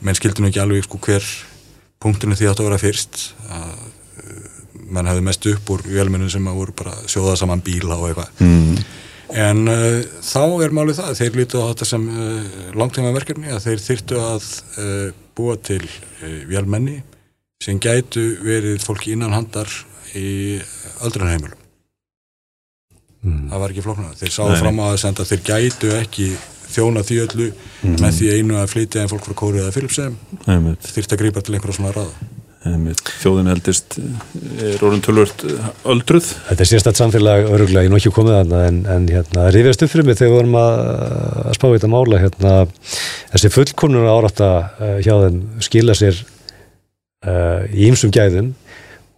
menn skildi nú ekki alveg sko hver punktunum því átt að vera fyrst að menn hefði mest upp úr vélmönnum sem að voru bara að sjóða saman bíla og eitthvað. Mm. En uh, þá er málið það, þeir lítu á þetta sem uh, langtíma verkefni að þeir þyrtu að uh, búa til uh, vélmenni sem gætu verið fólki innan handar í öldrunheimilum. mm. Það var ekki flóknar. Þeir sáðu fram á þess að þeir gætu ekki þjóna því öllu með því einu að flytja en fólk frá Kóru eða einmitt, þyrfti að grípa til einhverja svona ráða. Þjóðin heldist er orðin tölvört öldruð. Þetta er sérstætt samfélag öruglega, ég er nú ekki komið þarna en, en hérna, rifjast upp fyrir mig þegar við vorum að, að spá þetta mála hérna, þessi fullkonur árætta uh, hjá þeim skila sér uh, í ýmsum gæðum.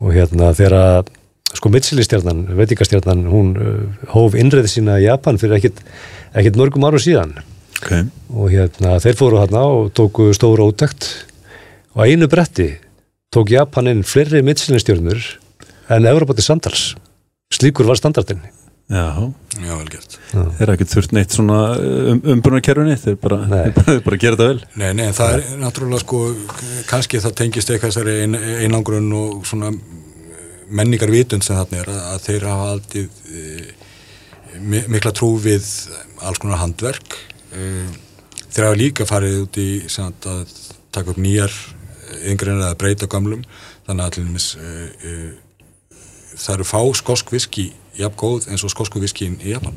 Og hérna þegar að sko Mitchell-stjarnan, veitingastjarnan hún uh, hóf innreið sína í Japan fyrir ekkit mörgum áru síðan. Okay. og hérna þeir fóru hérna og tóku stóra útækt og einu bretti tók Japan inn fleiri Michelin-stjörnur en Evropa til samtals. Slíkur var standardin Já, Já, vel gert. þeir eru ekkert þurft neitt svona um, umbrunakerfinni, þeir bara, bara, gera þetta vel. Nei, nei, en það er náttúrulega sko, kannski það tengist eitthvað þessari ein, einangrun og svona menningar vitund sem þarna er að, þeir hafa aldrei e, mikla trú við alls konar handverk. E, þeir hafa líka farið út í að taka upp nýjar yngrein eða breyta gamlum þannig að allir mis e, e, það eru fá skosk viski jafn góð eins og skosku viskiinn í Japan.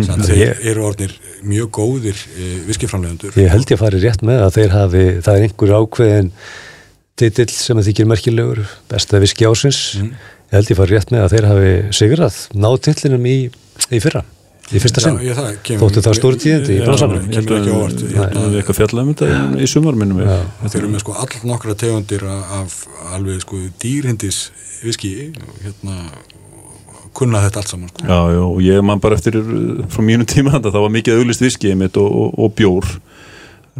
Þannig að þeir eru orðnir mjög góðir e, viskiframlegundur ég held ég að fari rétt með að þeir hafi það er einhver ákveðin titill sem að þykir merkilegur besta viski ásins ég held ég fari rétt með að þeir hafi sigrað náð titlinum í, í fyrra í fyrsta sinn, það þóttu það stóri tíðindi í bransanum ég held að- við eitthvað fjallað um þetta í sumar minnum við. Þeir eru með sko all nokkra tegundir af alveg sko dýrhindis viski hérna kunna þetta allt saman sko. Já, já, og ég man bara eftir uh, frá mínu tíma það var mikið auglist viski einmitt og, og, og bjór.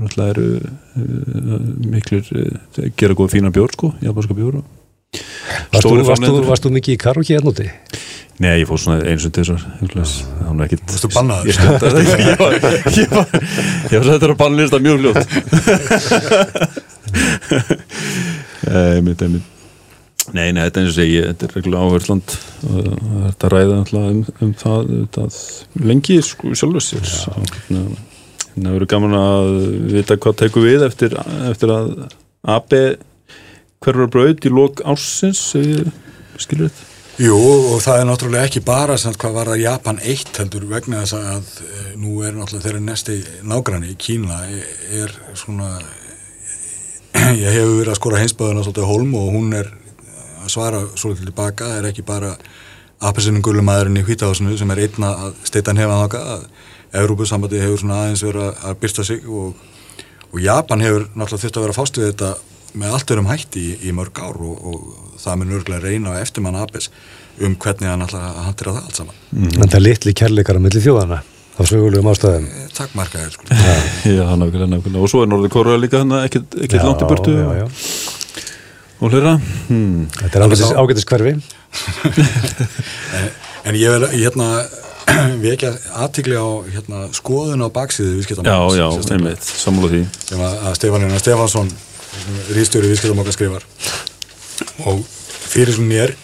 Náttúrulega eru uh, miklir uh, gera góða fína bjór sko, japanska bjór og Varst þú, mikið í karaoke hérna úti? Nei, ég fór svona eins og þessar það var ekkit? Ég stundaði þetta ekki, ég var ég var ég var þetta á bannlista mjög fljótt. Einmitt, einmitt. Nei, nei, þetta er eins og segi, þetta er reglulega áhersland og þetta ræða náttúrulega um, um það, það lengi sko sjálfur sér. Þannig að það verður gaman að vita hvað tekur við eftir, eftir að AB hverfur braut í lok ársins skilur þetta Jú, og það er náttúrulega ekki bara samt hvað var það Japan 1 heldur vegna þess að e, nú er náttúrulega þeirra næsti nágranni, Kína, er, er svona ég hefur verið að skora heimsbæðuna svolítið Holm og hún er að svara svolítið tilbaka, það er ekki bara apelsinu gullumæðurinn í hvítahásinu sem er einna að steitan hefa þáka að Európusambandi hefur svona aðeins verið að- byrsta sig og, og Japan hefur náttúrulega þurft að vera fást við þetta með allt örum hætti í, í mörg ár og, og það mun örgulega reyna á eftirmann Apes um hvernig hann ætla að hantera það allt saman. Mm. En það er litli kærleikar á milli þjóðana á sögulegum ástæðum. Eh, Takk markaðir sko. Já, nákvæmlega, nákvæmlega. Og svo er Norður Kóra líka hann ekkert ekkert langt í burtu já, já. og hlera. Hmm. Þetta er ágætis, ágætis hverfi. En, en ég vil hérna vekja aðtikli á hérna, skoðun á baksíðu Já, viðskiptamáls já, einmitt, sammála því. sem að, að Stefanina Stefansson rýstjóri viðskiptamáka skrifar. Og fyrir sem mér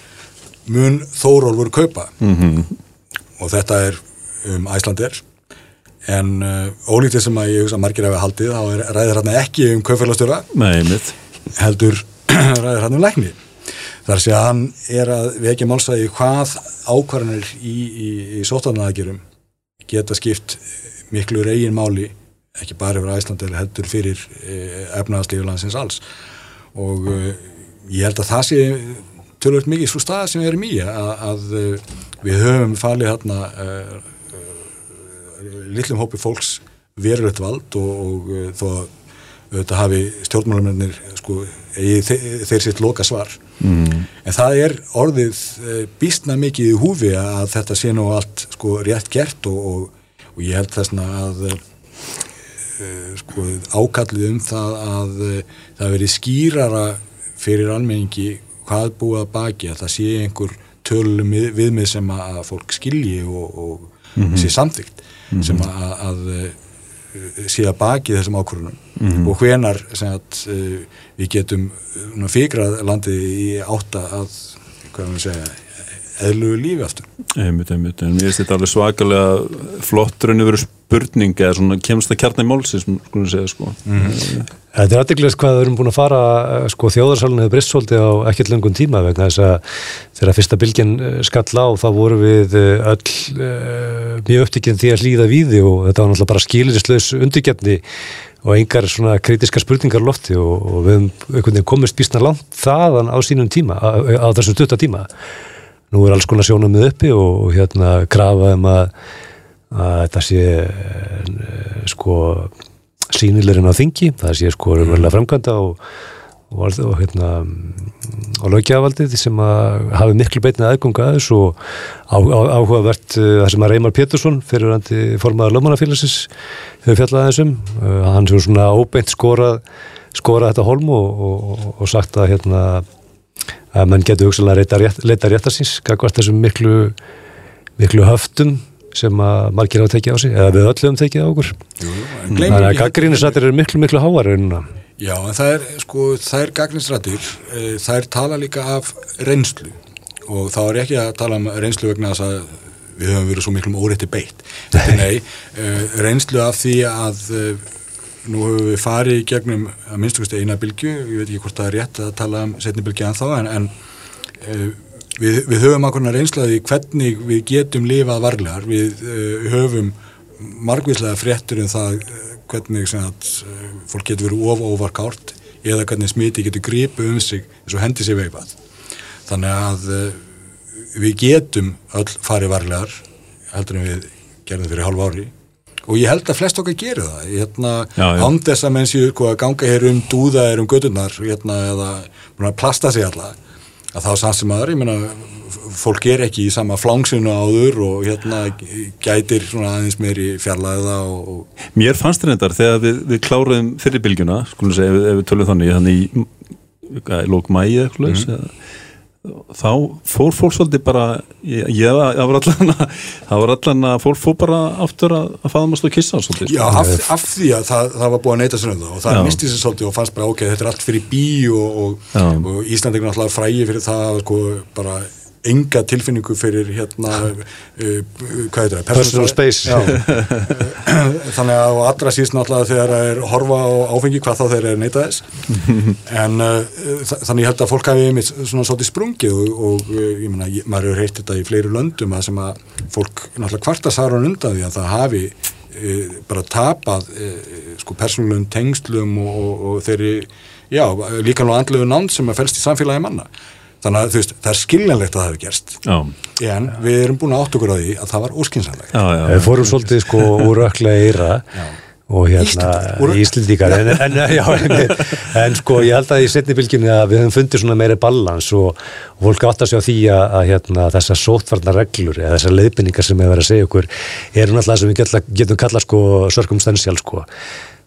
mun Þórólfur kaupa. Mm og þetta er um Æslandir en uh, ólítið sem að ég hugsa margir hefur haldið þá er ræðir hérna ekki um kaupfélagstjóra. Heldur ræðir hann um lækni. Þar sé að hann er að vekja málsæði hvað ákvarðanir í, í, í sóttanaraðgerum geta skipt miklu reygin máli ekki bara fyrir Æslandir heldur fyrir eh, efnaðaslífi landsins alls og eh, ég held að það sé tölvöld mikið svo stað sem við erum í að, að eh, við höfum falið hérna uh, litlum hópi fólks verulegt vald og, og uh, þó að auðvitað hafi stjórnmálamennir sko, eigi þe þeir sitt loka svar mm. en það er orðið býstna mikið í húfi að þetta sé nú allt sko, rétt gert og, og, og ég held þessna að sko, ákallið um það að uh, það veri skýrara fyrir almenningi hvað búið að baki að það sé einhver tölum viðmið sem að fólk skilji og, og sé samþygt sem að, að uh, sé að baki þessum ákvörunum og hvenar sem að uh, við getum fíkrað landið í átta að hvað maður segja eðlugu lífi aftur. Einmitt, einmitt, en mér finnst þetta alveg svakalega flott raun og veru spurning eða svona kemst að kjarni málsins, skulum segja sko. Þetta er aðdeglast hvað við erum búin að fara eh, sko þjóðarsalun hefur brist svolítið á ekkert lengun tíma vegna þess að þegar fyrsta bylgjan eh, skall á þá voru við eh, öll uh, mjög upptikinn því að hlýða víði og þetta var náttúrulega bara skilirislaus undirgefni og engar svona kritiska spurningar lofti og, og við veginn komist býstna langt þaðan á sínum tíma, á, á þessum stutta tíma. Nú er alls konar sjónum með uppi og, og hérna krafa um að, að þetta sé uh, sko sínilegurinn á þingi, það sé sko raunverulega framkvæmda og, og, og, hérna og lögjafaldið sem að hafi miklu beitna aðgunga að þessu og á, á, áhugavert uh, það sem að Reymar Pétursson fyrirandi formaður lögmannafélagsins hefur fjallað þessum uh, hann sem svona óbeint skorað skorað þetta holm og, og, og sagt að hérna að mann getur hugsalega leita, rétt, leita réttarsins gagvart þessum miklu miklu höftum sem að margir hafa tekið á sig eða við öll höfum tekið á okkur Jú, jú, en Þannig að gaggrínisrættir eru miklu, miklu háar núna. Já, en það er, sko, það er gagninsrættir, það er tala líka af reynslu og þá er ekki að tala um reynslu vegna þess að við höfum verið svo miklum órétti beitt. Þetta er nei, uh, reynslu af því að uh, nú höfum við farið í gegnum að minnstugusti eina bylgju, ég veit ekki hvort það er rétt að tala um setni bylgju en þá, en, en uh, við, við höfum af því hvernig við getum lifað varlegar, við uh, höfum margvíslega fréttur um það eh, hvernig að eh, fólk getur verið of óvarkárt eða hvernig smiti getur gripið um sig eins og hendi sér veipað. Þannig að uh, við getum öll farið varlegar heldur en við gerðum fyrir hálf ári og ég held að flest okkar gerir það hérna, þess að menn séu sko, að ganga hér um dúða er um gödurnar hérna, eða plasta sig alla að þá samt sem aður, ég meina fólk er ekki í sama flangsinu áður og hérna gætir svona aðeins meiri fjarlæða og, og Mér fannst þetta reyndar þegar við, við kláruðum fyrir bylgjuna, skulum segja, ef, ef við tölum þannig, þannig í, hvað, í lók mæi eða eitthvað mm. Þá fór fólk svolítið bara ég, ég það var allan að það var allan að fólk fór bara aftur að, að faðmast og kissa svolítið. Já, af, af því að það, það var búið að neyta sér um það og það Já. misti sér svolítið og fannst bara ok, þetta er allt fyrir bí og, og, og Ísland er náttúrulega frægi fyrir það að sko bara enga tilfinningu fyrir hérna uh, hvað heitir það? Personal space. Já. þannig að og allra síst náttúrulega þegar það er horfa á áfengi hvað þá þeir eru neyta þess en uh, þa- þannig ég held að fólk hafi einmitt svona svolítið sprungið og, og ég meina, ég- maður hefur heyrt þetta í fleiri löndum að sem að fólk náttúrulega kvarta sarun undan því að það hafi uh, bara tapað sko persónulegum tengslum og, og, og þeirri, já, líka nú andlegu nánd sem að felst í samfélagi manna þannig að þú veist, það er skiljanlegt að það hefur gerst. Já, en við erum búin að átt okkur á því að það var óskinsanlegt já, já, Við fórum svolítið sko úr ökla eira og hérna Íslendingar. En, en, en, en sko ég held að í setni bylginni að við höfum fundið svona meiri balans og, og fólk átt að segja á því að, að hérna, þessar sótvarnar reglur eða þessar leiðbynningar sem við verðum að segja okkur eru náttúrulega sem við getum, getum kallað sko circumstantial sko.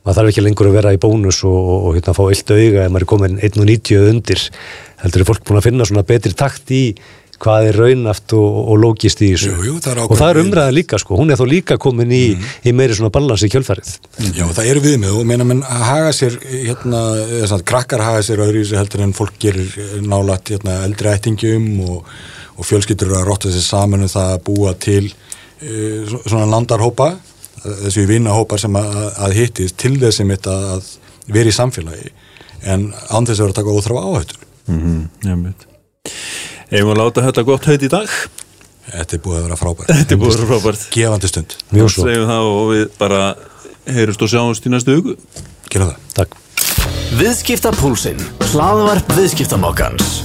Maður þarf ekki lengur að vera í bónus og, og, og hérna fá illt auga ef maður er komin 1.90 undir heldur er fólk búin að finna svona betri takt í hvað er raunaft og, og lógist í þessu? Jú, jú, það og það er umræðan líka sko, hún er þó líka komin í, í meiri svona balans í kjölfarið. Já, það eru viðmið og meina menn að haga sér hérna, svona, krakkar haga sér öðru í þessu heldur en fólk gerir nálægt hérna, eldri ættingjum og, og fjölskyldur að rotta sér saman um það að búa til uh, svona landarhópa þessu vinnahópar sem að, að hittist til þess sem þetta að vera í samfélagi. En án þess að vera að taka óþráfa áhættur mm mitt Ef við láta þetta gott haut í dag? Þetta er búið að vera frábært. Þetta er búið að vera frábært. Gefandi stund, mjög svo, Segjum það og við bara heyrust og sjáumst í næstu hugu gera það. Takk. Viðskipta púlsinn, hlaðvarp viðskiptamokkans